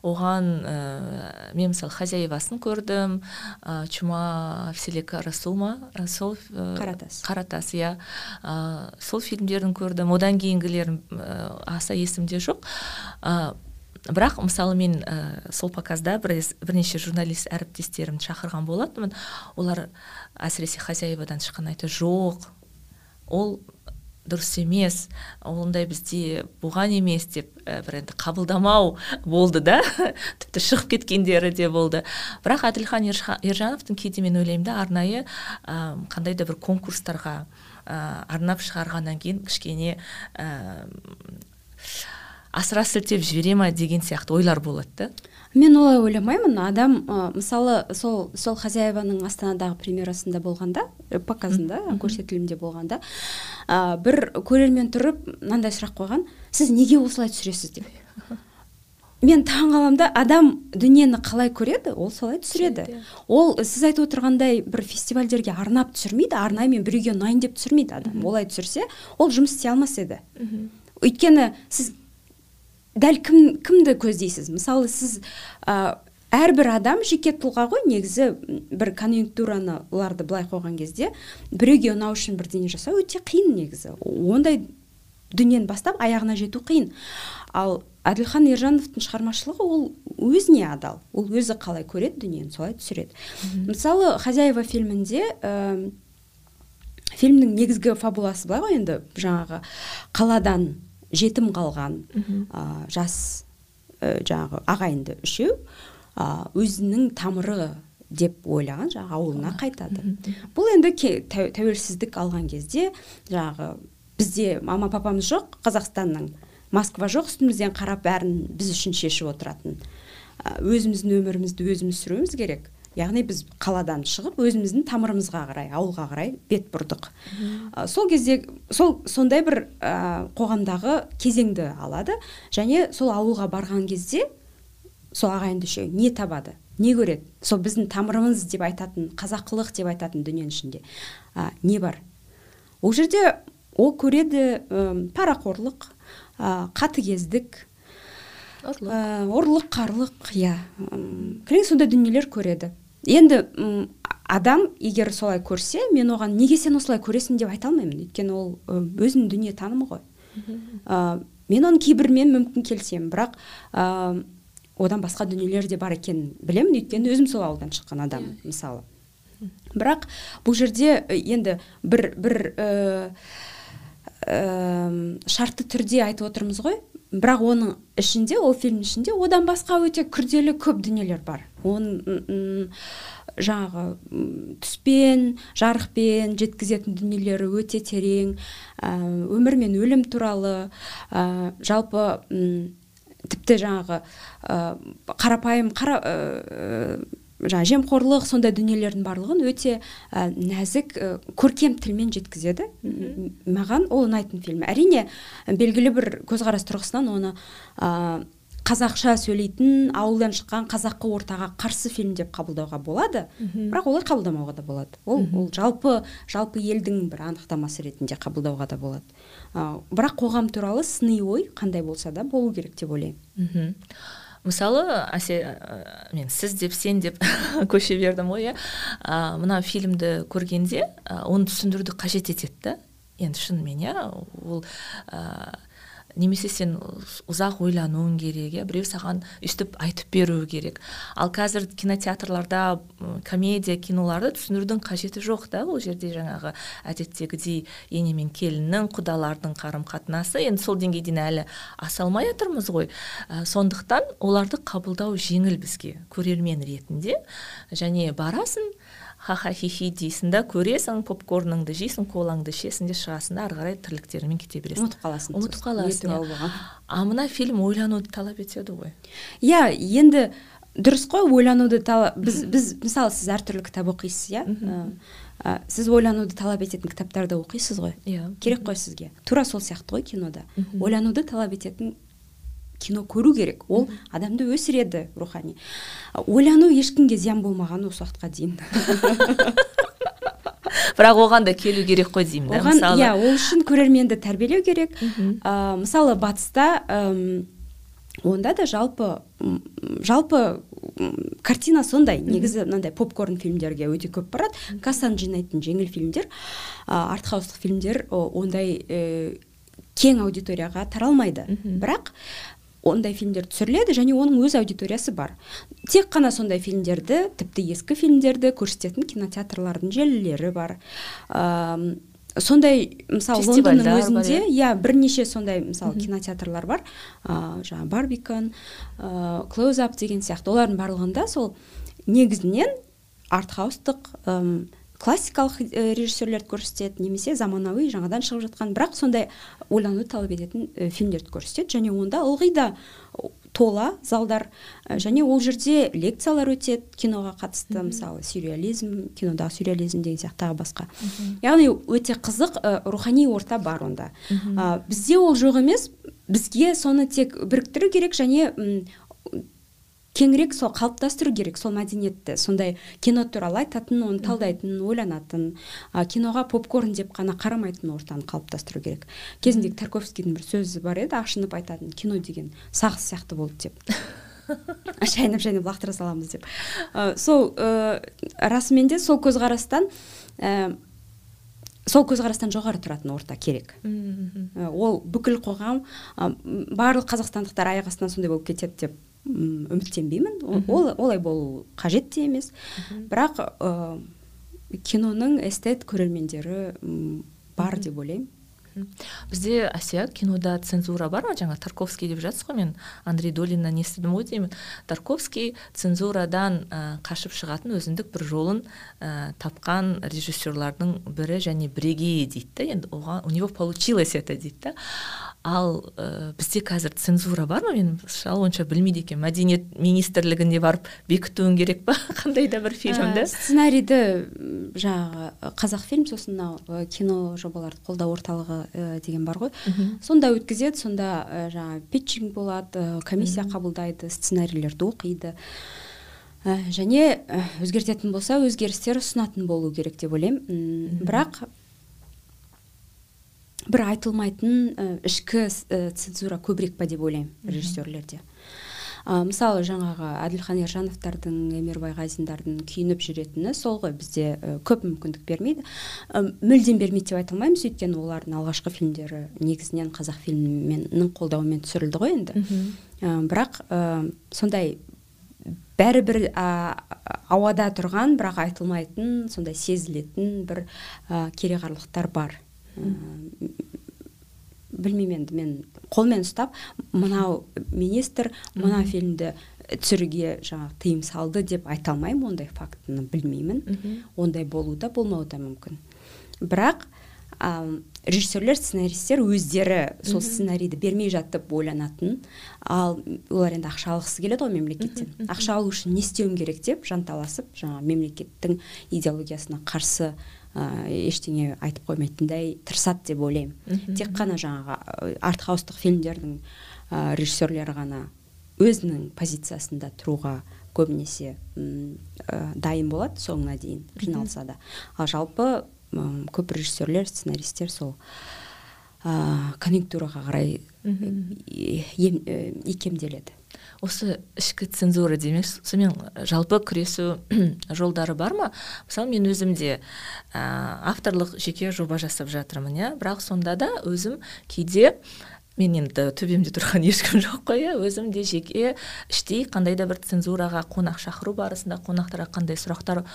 Speaker 1: Оған ә, мен мысалы хозяевасын көрдім. Ә, чума вселика расул ма сол
Speaker 2: ә, қаратас.
Speaker 1: Қаратас иә. Ә, сол фильмдерін көрдім. Одан кейінгілерін ә, аса есімде жоқ. Ә, бірақ мысалы мен ә, сол показда бір, бірнеше журналист әріптестерімді шақырған болатынмын. Олар әсіресе хозяевадан шыққан айтты жоқ. Ол дұрыс емес ондай бізде болған емес деп ә, бір енді қабылдамау болды да. <laughs> Тіпті шығып кеткендері де болды. Бірақ әділхан ержановтың кейде мен ойлаймын да арнайы ә, қандай да бір конкурстарға ә, арнап шығарғаннан кейін кішкене ә, асыра сілтеп жібере ма деген сияқты ойлар болады да.
Speaker 2: Мен олай ойламаймын адам ә, мысалы сол сол хозяеваның астанадағы премьерасында болғанда показында көрсетілімде болғанда ә, бір көрермен тұрып мынандай сұрақ қойған. Сіз неге осылай түсіресіз? деп. <laughs> Мен таң қаламын да адам дүниені қалай көреді ол солай түсіреді. Ол сіз айтып отырғандай бір фестивальдерге арнап түсірмейді арнайы мен біреуге ұнайын деп түсірмейді адам. Олай түсірсе ол жұмыс істей алмас еді. Өйткені сіз дәл кім кімді көздейсіз? Мысалы сіз ә, әрбір адам жеке тұлға ғой негізі бір конъюнктураны оларды былай қойған кезде біреуге ұнау үшін бірдеңе жасау өте қиын негізі. Ондай дүниені бастап аяғына жету қиын. Ал әділхан ержановтың шығармашылығы ол өзіне адал. Ол өзі қалай көреді дүниені солай түсіреді. Мысалы хозяева фильмінде ә, фильмнің негізгі фабуласы былай ғой енді жаңағы қаладан жетім қалған ә, жас ә, жаңағы ағайынды үшеу ә, өзінің тамыры деп ойлаған жаңағы ауылына қайтады. Бұл енді тәуелсіздік алған кезде жаңағы бізде мама папамыз жоқ қазақстанның москва жоқ үстімізден қарап бәрін біз үшін шешіп отыратын. Өзіміздің өмірімізді өзіміз сүруіміз керек. Яғни біз қаладан шығып өзіміздің тамырымызға қарай ауылға қарай бет бұрдық. Ә, сол кезде сол сондай бір ә, қоғамдағы кезеңді алады және сол ауылға барған кезде сол ағайынды үшеу не табады не көреді? Сол біздің тамырымыз деп айтатын қазақылық деп айтатын дүниенің ішінде ә, не бар? Ол жерде ол көреді ә, парақорлық ә, қатыгездік ұрлық. қарлық иә. Кілең сондай дүниелер көреді. Енді адам егер солай көрсе мен оған неге сен осылай көресің деп айта алмаймын. Өйткені ол өзінің дүние танымы ғой. Ә, мен оның кейбірімен мүмкін келісемін. Бірақ ә, одан басқа дүниелер де бар екенін білемін. Өйткені өзім сол ауылдан шыққан адаммын иә. мысалы. Бірақ бұл жерде енді бір бір ә, ә, шартты түрде айтып отырмыз ғой. Бірақ оның ішінде ол фильмнің ішінде одан басқа өте күрделі көп дүниелер бар. Оның жаңағы түспен жарықпен жеткізетін дүниелері өте терең. Ә, өмір мен өлім туралы ә, жалпы тіпті жаңағы қарапайым қара, жаңағы жемқорлық сондай дүниелердің барлығын өте ә, нәзік ә, көркем тілмен жеткізеді. Маған ол ұнайтын фильм. Әрине белгілі бір көзқарас тұрғысынан оны ә, қазақша сөйлейтін ауылдан шыққан қазақы ортаға қарсы фильм деп қабылдауға болады. Бірақ олай қабылдамауға да болады. Ол ол жалпы жалпы елдің бір анықтамасы ретінде қабылдауға да болады. Ә, бірақ қоғам туралы сыни ой қандай болса да болу керек деп ойлаймын.
Speaker 1: Мысалы әсе мен сіз деп сен деп <laughs> көше бердім ғой иә. Мына фильмді көргенде оны түсіндіруді қажет етеді да. Енді шынымен иә ол немесе сен ұзақ ойлануың керек иә біреу саған өйстіп айтып беруі керек. Ал қазір кинотеатрларда комедия киноларды түсіндірудің қажеті жоқ та ол жерде жаңағы әдеттегідей ене мен келіннің құдалардың қарым қатынасы енді сол деңгейден әлі аса алмай жатырмыз ғой. Ә, сондықтан оларды қабылдау жеңіл бізге көрермен ретінде. Және барасың ха ха хи хи дейсің да көресің попкорныңды жейсің колаңды ішесің де шығасың да ары қарай тірліктеріңмен кете бересің.
Speaker 2: Ұмытып қаласың
Speaker 1: ұмытып қаласың иә. а мына фильм ойлануды талап етеді ғой.
Speaker 2: Иә енді дұрыс қой ойлануды талап біз біз мысалы сіз әртүрлі кітап оқисыз иә? Ә, сіз ойлануды талап ететін кітаптарды оқисыз ғой.
Speaker 1: Иә.
Speaker 2: Керек қой сізге. Тура сол сияқты ғой кинода. Ойлануды талап ететін кино көру керек. Ол адамды өсіреді рухани. Ойлану ешкімге зиян болмаған осы уақытқа дейін. <laughs>
Speaker 1: Бірақ оған да келу керек қой деймін
Speaker 2: да мысалы. иә ол үшін көрерменді тәрбиелеу керек. Ә, мысалы батыста ә, онда да жалпы жалпы картина сондай. Негізі мынандай попкорн фильмдерге өте көп барады. Кассаны жинайтын жеңіл фильмдер. Ә, артхаустық фильмдер ондай ә, кең аудиторияға таралмайды. Бірақ ондай фильмдер түсіріледі және оның өз аудиториясы бар. Тек қана сондай фильмдерді тіпті ескі фильмдерді көрсететін кинотеатрлардың желілері бар. Ә, сондай мысалы лондонның өзінде иә. бірнеше сондай мысалы кинотеатрлар бар. Ә, жаңағы барбикон ә, ап деген сияқты. Олардың барлығында сол негізінен артхаустық классикалық э, режиссерлерді көрсетеді немесе заманауи жаңадан шығып жатқан бірақ сондай ойлануды талап ететін ә, фильмдерді көрсетеді. Және онда ылғи да тола залдар ә, және ол жерде лекциялар өтеді киноға қатысты мысалы сюрреализм кинодағы сюрреализм деген сияқты тағы басқа. Яғни өте қызық ә, рухани орта бар онда. Ә, бізде ол жоқ емес бізге соны тек біріктіру керек және кеңірек сол қалыптастыру керек сол мәдениетті сондай кино туралы айтатын оны талдайтын ойланатын а, киноға попкорн деп қана қарамайтын ортаны қалыптастыру керек. Кезінде тарковскийдің бір сөзі бар еді ашынып айтатын кино деген сағыз сияқты болды деп. <laughs> Шайнап шайнап лақтыра саламыз деп. Ә, сол ә, расымен де сол көзқарастан ә, сол көзқарастан жоғары тұратын орта керек. Ол бүкіл қоғам ә, барлық қазақстандықтар аяқ астынан сондай болып кетеді деп үміттенбеймін. Ол олай болу қажет те емес. Бірақ ә, киноның эстет көрермендері бар деп ойлаймын.
Speaker 1: Бізде әсия кинода цензура бар ма? Жаңа тарковский деп жатсыз ғой мен. Андрей долиннан естідім ғой деймін. Тарковский цензурадан ә, қашып шығатын өзіндік бір жолын ә, тапқан режиссерлардың бірі және бірегейі дейді енді оған у него получилось это дейді да ал ә, бізде қазір цензура бар ма? Мен шал онша білмейді екенмін. Мәдениет министрлігіне барып бекітуің керек па? <laughs> Қандай да бір фильмді? Ә,
Speaker 2: сценарийді жаңағы қазақфильм сосын мынау кино жобаларды қолдау орталығы ә, деген бар ғой. Сонда өткізеді сонда ә, жаңағы питчинг болады комиссия қабылдайды сценарийлерді оқиды. Ә, және өзгертетін болса өзгерістер ұсынатын болу керек деп ойлаймын. Бірақ бір айтылмайтын ә, ішкі цензура көбірек па деп ойлаймын режиссерлерде. Ә, мысалы жаңағы әділхан ержановтардың эмир байғазиндардың күйініп жүретіні сол ғой бізде көп мүмкіндік бермейді. Ә, мүлдем бермейді деп айта алмаймыз. Өйткені олардың алғашқы фильмдері негізінен қазақ фильмінің қолдауымен түсірілді ғой енді. Ә, бірақ ә, сондай бәрібір ә, ауада тұрған бірақ айтылмайтын сондай сезілетін бір ә, кереғарлықтар бар. Білмеймін енді мен қолмен ұстап мынау министр мына фильмді түсіруге жаңағы тыйым салды деп айта алмаймын ондай фактіні білмеймін. Ондай болуы да болмауы да мүмкін. Бірақ ә, режиссерлер сценаристер өздері сол сценарийді бермей жатып ойланатын. Ал олар енді ақша алғысы келеді ғой мемлекеттен. Ақша алу үшін не істеуім керек деп жанталасып жаңағы мемлекеттің идеологиясына қарсы ештеңе айтып қоймайтындай тырысады деп ойлаймын. Тек қана жаңағы артхаустық фильмдердің ә, режиссерлері ғана өзінің позициясында тұруға көбінесе ә, дайын болады соңына дейін қиналса да. Ал жалпы көп режиссерлер сценаристер сол ә, конъюнктураға қарай икемделеді.
Speaker 1: Осы ішкі цензура демекші. Сонымен жалпы күресу <clears throat> жолдары бар ма? Мысалы мен өзім де ә, авторлық жеке жоба жасап жатырмын иә. Бірақ сонда да өзім кейде мен енді төбемде тұрған <laughs> ешкім жоқ қой иә. Өзім де жеке іштей қандай да бір цензураға қонақ шақыру барысында қонақтарға қандай сұрақтар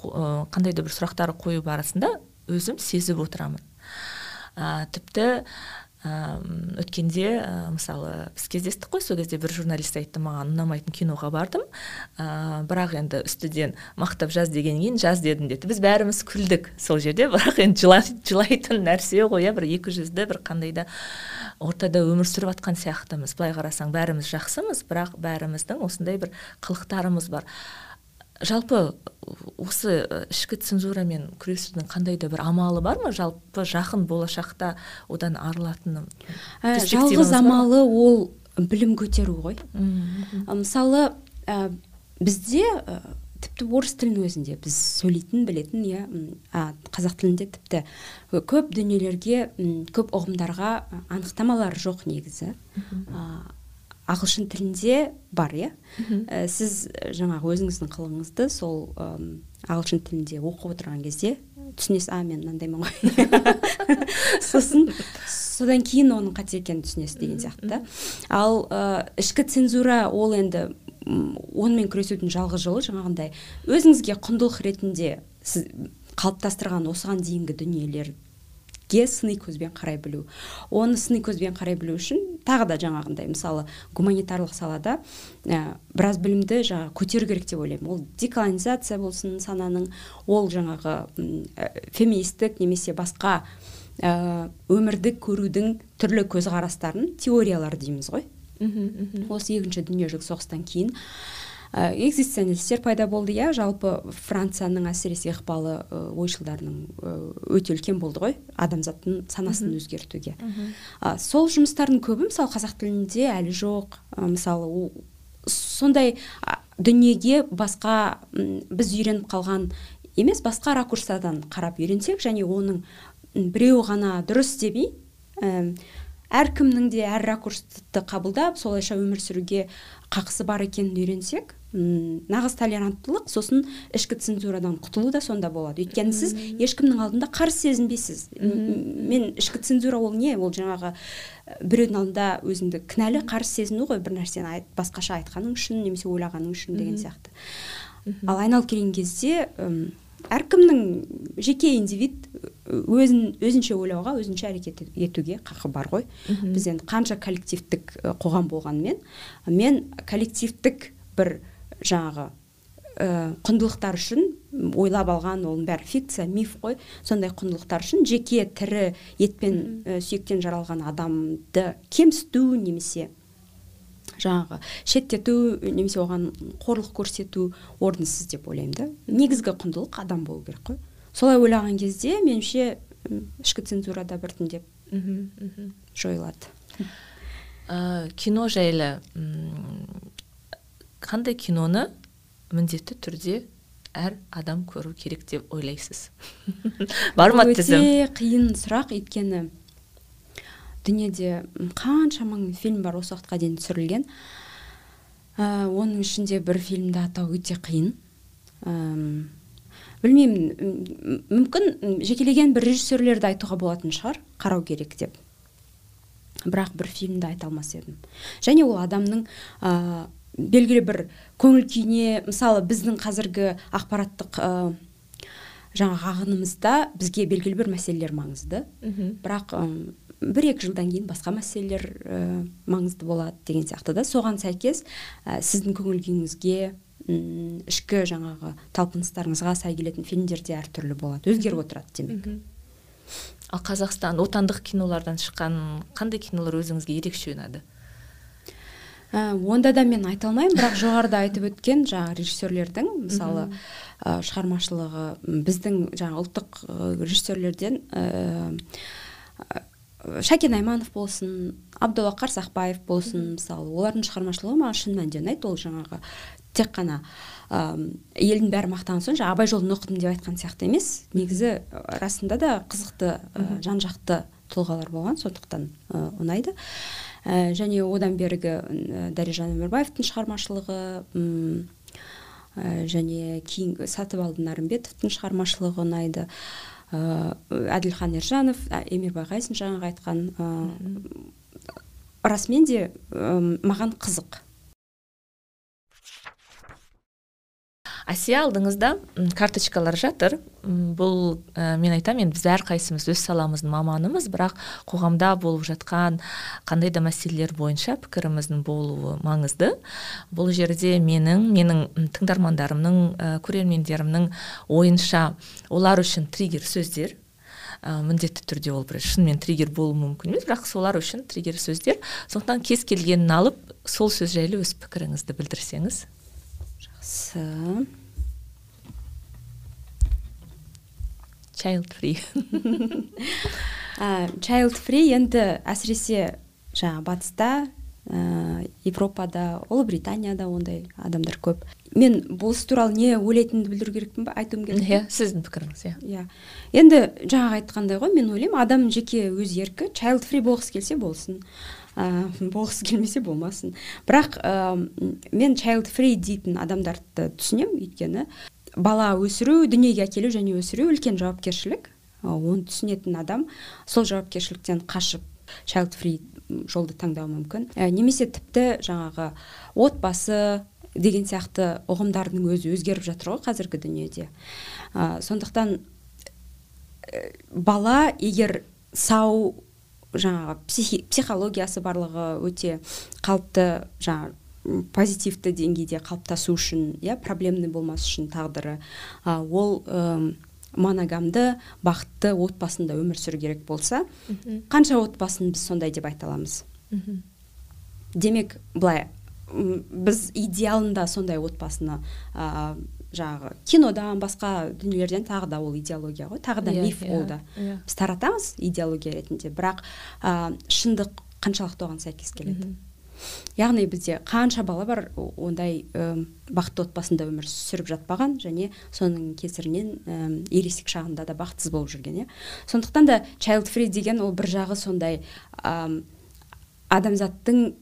Speaker 1: қандай да бір сұрақтар қою барысында өзім сезіп отырамын. Ә, тіпті өткенде ә, мысалы біз кездестік қой сол кезде бір журналист айтты маған ұнамайтын киноға бардым. Ә, бірақ енді үстіден мақтап жаз дегеннен кейін жаз дедім деді. Біз бәріміз күлдік сол жерде бірақ енді жылайтын нәрсе ғой иә бір екі жүзді бір қандай да ортада өмір сүріп жатқан сияқтымыз. Былай қарасаң бәріміз жақсымыз бірақ бәріміздің осындай бір қылықтарымыз бар. Жалпы осы ішкі цензурамен күресудің қандай да бір амалы бар ма? жалпы жақын болашақта одан арылатыны
Speaker 2: ә, жалғыз амалы ол білім көтеру ғой. Мысалы ә, бізде ә, тіпті орыс тілінің өзінде біз сөйлейтін білетін иә қазақ тілінде тіпті көп дүниелерге көп ұғымдарға анықтамалар жоқ негізі. Ағылшын тілінде бар иә? Ә, сіз жаңағы өзіңіздің қылығыңызды сол ағылшын тілінде оқып отырған кезде түсінесіз а мен мынандаймын ғой? <laughs> сосын содан кейін оның қате екенін түсінесіз деген сияқты. да ал ә, ішкі цензура ол енді онымен күресудің жалғыз жолы жаңағындай өзіңізге құндылық ретінде сіз қалыптастырған осыған дейінгі дүниелер ге сыни көзбен қарай білу. Оны сыни көзбен қарай білу үшін тағы да жаңағындай мысалы гуманитарлық салада ә, біраз білімді жаңағы көтеру керек деп ойлаймын. Ол деколонизация болсын сананың ол жаңағы ә, феминистік немесе басқа ә, өмірді көрудің түрлі көзқарастарын теориялар дейміз ғой. Осы екінші дүниежүзілік соғыстан кейін. Экзистенциалистер пайда болды иә. Жалпы францияның әсіресе ықпалы ә, ойшылдарының ә, өте үлкен болды ғой адамзаттың санасын өзгертуге. Ә, сол жұмыстардың көбі мысалы қазақ тілінде әлі жоқ. Ә, мысалы сондай дүниеге басқа біз үйреніп қалған емес басқа ракурстардан қарап үйренсек және оның біреу ғана дұрыс демей ә, әркімнің де әр ракурсты қабылдап солайша өмір сүруге қақысы бар екенін үйренсек нағыз толеранттылық сосын ішкі цензурадан құтылу да сонда болады. Өйткені сіз ешкімнің алдында қарсы сезінбейсіз. Мен ішкі цензура ол не? Ол жаңағы біреудің алдында өзіңді кінәлі қарсы сезіну ғой бір нәрсені айт, басқаша айтқаның үшін немесе ойлағаның үшін деген сияқты. Ал айналып келген кезде әркімнің жеке индивид өзін өзінше ойлауға өзінше әрекет етуге қақы бар ғой. Біз енді қанша коллективтік қоғам болғанымен мен коллективтік бір жаңағы ә, құндылықтар үшін ойлап алған оның бәрі фикция миф қой. Сондай құндылықтар үшін жеке тірі етпен ә, сүйектен жаралған адамды кемсіту немесе жаңағы шеттету немесе оған қорлық көрсету орынсыз деп ойлаймын да. Негізгі құндылық адам болу керек қой. Солай ойлаған кезде меніңше ішкі цензура да біртіндеп жойылады.
Speaker 1: Ә, кино жайлы қандай киноны міндетті түрде әр адам көру керек деп ойлайсыз? <laughs> Бар ма
Speaker 2: тізім өте қиын сұрақ. Өйткені дүниеде қанша мың фильм бар осы уақытқа дейін түсірілген. Ә, оның ішінде бір фильмді атау өте қиын. Ә, білмеймін мүмкін жекелеген бір режиссерлерді айтуға болатын шығар қарау керек деп. Бірақ бір фильмді айта алмас едім. Және ол адамның ә, белгілі бір көңіл күйіне мысалы біздің қазіргі ақпараттық ә, жаңағы ағынымызда бізге белгілі бір мәселелер маңызды. Бірақ ә, бір екі жылдан кейін басқа мәселелер ә, маңызды болады деген сияқты да. Соған сәйкес ә, сіздің көңіл күйіңізге ішкі жаңағы талпыныстарыңызға сай келетін фильмдер де әртүрлі болады өзгеріп отырады демек.
Speaker 1: Ал қазақстан отандық кинолардан шыққан қандай кинолар өзіңізге ерекше ұнады?
Speaker 2: Ә, онда да мен айта алмаймын бірақ жоғарыда айтып өткен жаңағы режиссерлердің мысалы ә, шығармашылығы біздің жаңа ұлттық режиссерлерден шәкен айманов болсын абдолла қарсақбаев болсын мысалы олардың шығармашылығы маған шын мәнінде ұнайды. Ол жаңағы тек қана ә, елдің бәрі мақтаған соң жаңағы абай жолын оқыдым деп айтқан сияқты емес. Негізі расында да қызықты ә, жан жақты тұлғалар болған сондықтан ә, ұнайды. ә, және одан бергі ә, дәрежан өмірбаевтың шығармашылығы ә, және кейінгі сатыбалды нарымбетовтің шығармашылығы ұнайды. Ә, әділхан ержанов эмир байғазин жаңағы айтқан ә, расымен де ә, маған қызық.
Speaker 1: Әсия алдыңызда карточкалар жатыр. Бұл ә, мен айтамын енді біз әрқайсымыз өз саламыздың маманымыз бірақ қоғамда болып жатқан қандай да мәселелер бойынша пікіріміздің болуы маңызды. Бұл жерде менің менің тыңдармандарымның ә, көрермендерімнің ойынша олар үшін триггер сөздер ә, міндетті түрде ол бір шынымен триггер болуы мүмкін емес бірақ солар үшін триггер сөздер. Сондықтан кез келгенін алып сол сөз жайлы өз пікіріңізді білдірсеңіз.
Speaker 2: Жақсы
Speaker 1: child free. <laughs>
Speaker 2: Child free енді әсіресе жаңа батыста ә, европада ұлыбританияда ондай адамдар көп. Мен бұл іс туралы не ойлайтынымды білдіру керекпін ба айтуым керек.
Speaker 1: Иә сіздің пікіріңіз иә.
Speaker 2: Иә. Енді жаңағы айтқандай ғой мен ойлаймын адам жеке өз еркі child free болғысы келсе болсын. Ә, <laughs> болғысы келмесе болмасын. Бірақ ә, мен child free дейтін адамдарды түсінемін өйткені. Бала өсіру дүниеге әкелу және өсіру үлкен жауапкершілік. Оны түсінетін адам сол жауапкершіліктен қашып child free жолды таңдауы мүмкін. Ә, немесе тіпті жаңағы отбасы деген сияқты ұғымдардың өзі өзгеріп жатыр ғой қазіргі дүниеде. Ә, сондықтан бала егер сау жаңағы психологиясы барлығы өте қалыпты жаңағы позитивті деңгейде қалыптасу үшін иә проблемный болмас үшін тағдыры. А, ол моногамды бақытты отбасында өмір сүру керек болса қанша отбасын біз сондай деп айта аламыз? Демек былай біз идеалында сондай отбасыны ә, жаңағы кинодан басқа дүниелерден тағы да ол идеология ғой тағы да yeah, иә, миф yeah, ол да yeah. Біз таратамыз идеология ретінде бірақ ә, шындық қаншалықты оған сәйкес келеді mm -hmm. яғни бізде қанша бала бар ондай ә, бақытты отбасында өмір сүріп жатпаған және соның кесірінен ә, ересек шағында да бақытсыз болып жүрген иә сондықтан да child free деген ол бір жағы сондай ә, адамзаттың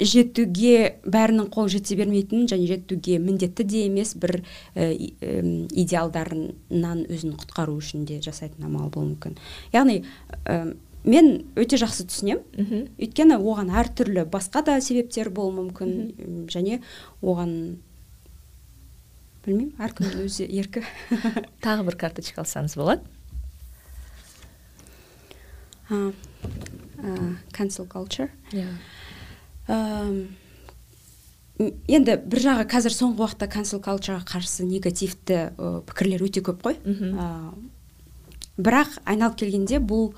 Speaker 2: жетуге бәрінің қол жете бермейтін және жетуге міндетті де емес бір ә, идеалдарынан өзін құтқару үшін де жасайтын амал болуы мүмкін. Яғни ә, мен өте жақсы түсінемін өйткені оған әртүрлі басқа да себептер болуы мүмкін. Және оған білмеймін әркімнің <laughs> өз еркі. <laughs>
Speaker 1: Тағы бір карточка алсаңыз болады.
Speaker 2: Cancel culture. Иә. Енді бір жағы қазір соңғы уақытта cancel cultureға қарсы негативті пікірлер өте көп қой. Бірақ айналып келгенде бұл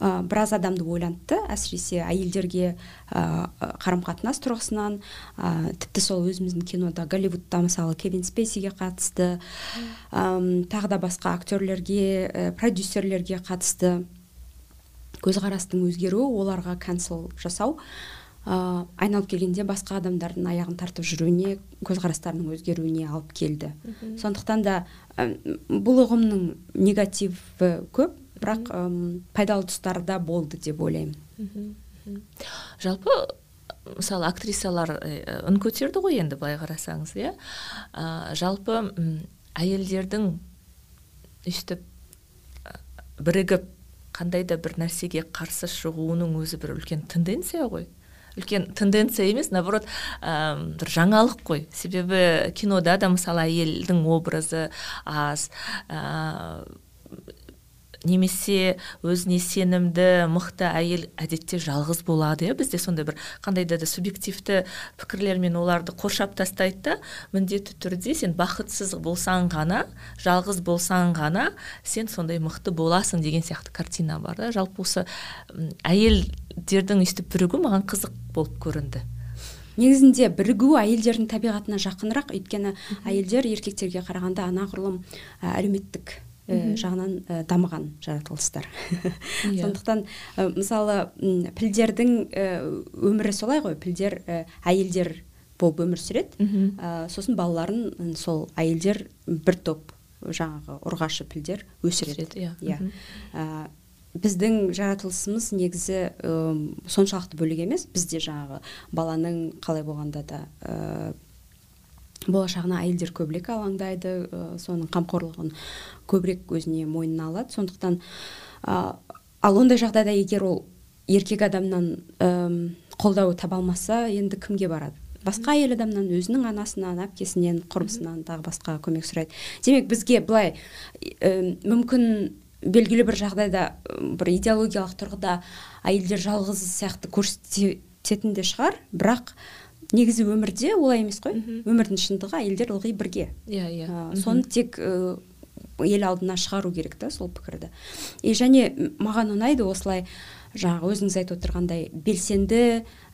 Speaker 2: ә, біраз адамды ойлантты. Әсіресе әйелдерге ә, қарым қатынас тұрғысынан ә, тіпті сол өзіміздің кинода голливудта мысалы кевин спейсиге қатысты. Ә, тағы да басқа актерлерге ә, продюсерлерге қатысты. Көзқарастың өзгеруі оларға cancel жасау. Ә, айналып келгенде басқа адамдардың аяғын тартып жүруіне көзқарастарының өзгеруіне алып келді. Сондықтан да ә, бұл ұғымның негативі көп бірақ ә, пайдалы тұстары да болды деп ойлаймын.
Speaker 1: Жалпы мысалы актрисалар үн көтерді ғой енді былай қарасаңыз иә? Жалпы әйелдердің өйстіп бірігіп қандай да бір нәрсеге қарсы шығуының өзі бір үлкен тенденция ғой. Үлкен тенденция емес наоборот ә, бір жаңалық қой. Себебі кинода да мысалы әйелдің образы аз немесе өзіне сенімді мықты әйел әдетте жалғыз болады иә? Бізде сондай бір қандай да субъективті пікірлермен оларды қоршап тастайды да міндетті түрде сен бақытсыз болсаң ғана жалғыз болсаң ғана сен сондай мықты боласың деген сияқты картина бар да. Жалпы осы әйелдердің өйстіп бірігу маған қызық болып көрінді.
Speaker 2: Негізінде бірігу әйелдердің табиғатына жақынырақ. Өйткені әйелдер еркектерге қарағанда анағұрлым әлеуметтік жағынан дамыған жаратылыстар. <laughs> Иә. сондықтан мысалы пілдердің өмірі солай ғой. Пілдер әйелдер болып өмір сүреді. Сосын балаларын сол әйелдер бір топ жаңағы ұрғашы пілдер өсіреді. Иә. Иә. Біздің жаратылысымыз негізі ә, соншалықты бөлек емес. Бізде жаңағы баланың қалай болғанда да ә, болашағына әйелдер көбірек алаңдайды ә, соның қамқорлығын көбірек өзіне мойнына алады. Сондықтан ә, ал ондай жағдайда егер ол еркек адамнан ә, қолдау таба алмаса енді кімге барады? Басқа әйел адамнан өзінің анасынан әпкесінен құрбысынан тағы басқа көмек сұрайды. Демек бізге былай ә, мүмкін белгілі бір жағдайда бір идеологиялық тұрғыда әйелдер жалғыз сияқты көрсететін де шығар. Бірақ негізі өмірде олай емес қой. Өмірдің шындығы әйелдер ылғи бірге.
Speaker 1: Иә иә.
Speaker 2: Соны тек ел алдына шығару керек та сол пікірді. И және маған ұнайды осылай жаңағы өзіңіз айтып отырғандай белсенді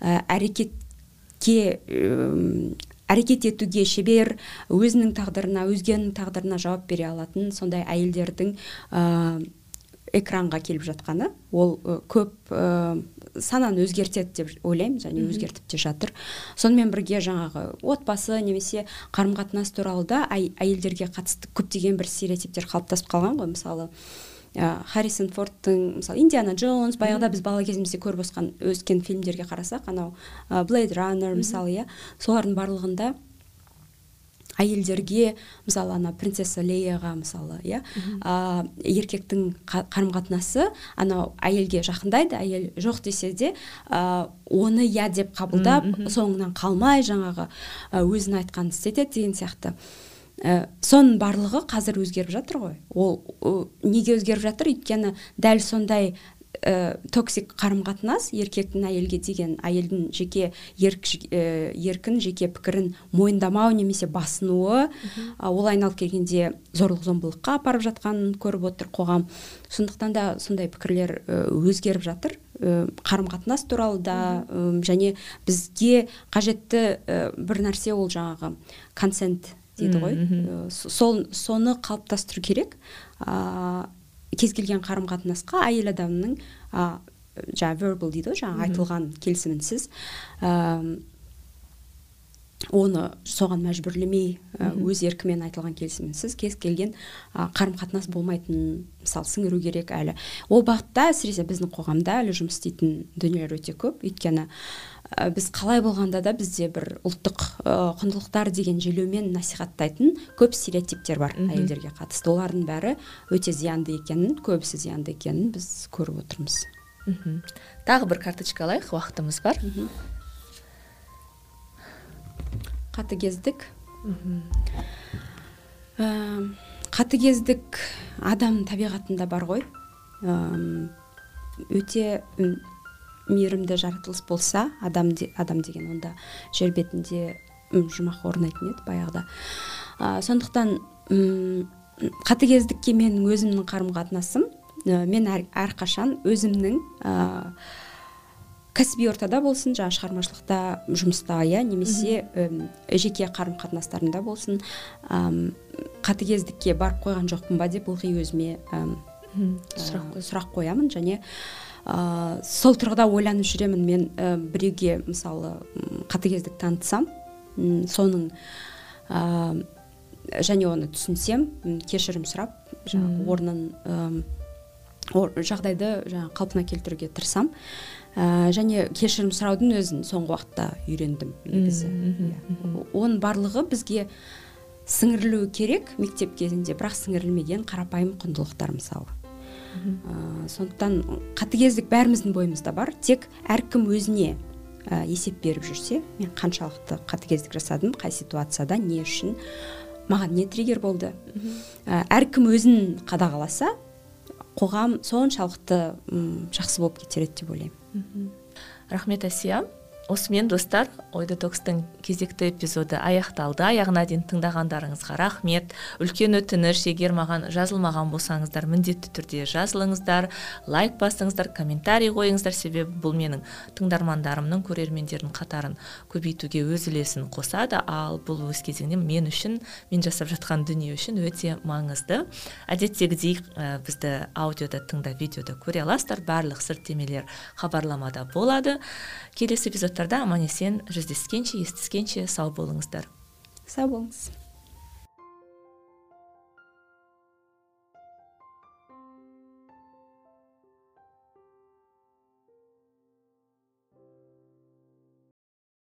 Speaker 2: ә, әрекетке әрекет етуге шебер өзінің тағдырына өзгенің тағдырына жауап бере алатын сондай әйелдердің ә, экранға келіп жатқаны. Ол көп ә, сананы өзгертеді деп ойлаймын және өзгертіп те жатыр. Сонымен бірге жаңағы отбасы немесе қарым қатынас туралы да әйелдерге қатысты көптеген бір стереотиптер қалыптасып қалған ғой. Мысалы ә, харрисон фордтың мысалы индиана джонс баяғыда біз бала кезімізде көріп өскен фильмдерге қарасақ анау блейд раннер мысалы иә. Солардың барлығында әйелдерге мысалы ана принцесса леяға мысалы иә? Ә, еркектің қарым қатынасы анау әйелге жақындайды әйел жоқ десе де ә, оны иә деп қабылдап соңынан қалмай жаңағы өзін айтқанын істетеді деген сияқты. Ә, соның барлығы қазір өзгеріп жатыр ғой. Ол неге өзгеріп жатыр? Өйткені дәл сондай ә, токсик қарым қатынас еркектің әйелге деген әйелдің жеке ерк, ә, еркін жеке пікірін мойындамау немесе басынуы ә, ол айналып келгенде зорлық зомбылыққа апарып жатқанын көріп отыр қоғам. Сондықтан да сондай пікірлер ә, өзгеріп жатыр. Қарым қатынас туралы да және бізге қажетті бір нәрсе ол жаңағы консент дейді ғой. Сол соны қалыптастыру керек. Кез келген қарым қатынасқа әйел адамның ә, жаңағы вербал дейді ғой жаңағы айтылған келісімінсіз оны соған мәжбүрлемей өз еркімен айтылған келісімінсіз кез келген қарым қатынас болмайтынын мысалы сіңіру керек әлі. Ол бағытта әсіресе біздің қоғамда әлі жұмыс істейтін дүниелер өте көп. Өйткені біз қалай болғанда да бізде бір ұлттық ә, құндылықтар деген желеумен насихаттайтын көп стереотиптер бар әйелдерге қатысты. Олардың бәрі өте зиянды екенін көбісі зиянды екенін біз көріп отырмыз.
Speaker 1: Мхм тағы бір карточка алайық уақытымыз бар.
Speaker 2: Қатыгездік. Ә, қатыгездік адам табиғатында бар ғой. Ә, өте мейірімді жаратылыс болса адам, де, адам деген онда жер бетінде жұмақ орнайтын еді баяғыда. Ә, сондықтан қатыгездікке менің өзімнің қарым қатынасым ә, мен әрқашан өзімнің кәсіби ортада болсын жаңағы шығармашылықта жұмыста иә немесе жеке қарым қатынастарымда болсын ә, қатыгездікке барып қойған жоқпын ба деп ылғи өзіме ә, сұрақ, сұрақ қоямын және ә, сол тұрғыда ойланып жүремін мен ә, біреуге мысалы қатыгездік танытсам соның ә, және оны түсінсем кешірім сұрап жаңағы орнын ә, жағдайды жаңағы қалпына келтіруге тырысамын ә, және кешірім сұраудың өзін соңғы уақытта үйрендім негізі. Иә. оның барлығы бізге сіңірілуі керек мектеп кезінде бірақ сіңірілмеген қарапайым құндылықтар мысалы. Ә, сондықтан қатыгездік бәріміздің бойымызда бар. Тек әркім өзіне ә, есеп беріп жүрсе мен қаншалықты қатыгездік жасадым қай ситуацияда не үшін маған не триггер болды. Ә, әркім өзін қадағаласа қоғам соншалықты жақсы болып кетер еді деп ойлаймын.
Speaker 1: Рахмет әсия осымен достар ой детокстың кезекті эпизоды аяқталды. Аяғына дейін тыңдағандарыңызға рахмет. Үлкен өтініш егер маған жазылмаған болсаңыздар міндетті түрде жазылыңыздар лайк басыңыздар комментарий қойыңыздар. Себебі бұл менің тыңдармандарымның көрермендердің қатарын көбейтуге өз үлесін қосады. Ал бұл өз кезегінде мен үшін мен жасап жатқан дүние үшін өте маңызды. Әдеттегідей ә, бізді аудиода тыңдап видеода көре аласыздар. Барлық сілтемелер хабарламада болады. Келесі эпизодтарда аман есен жүздескенше естіскенше сау болыңыздар.
Speaker 2: Сау болыңыз.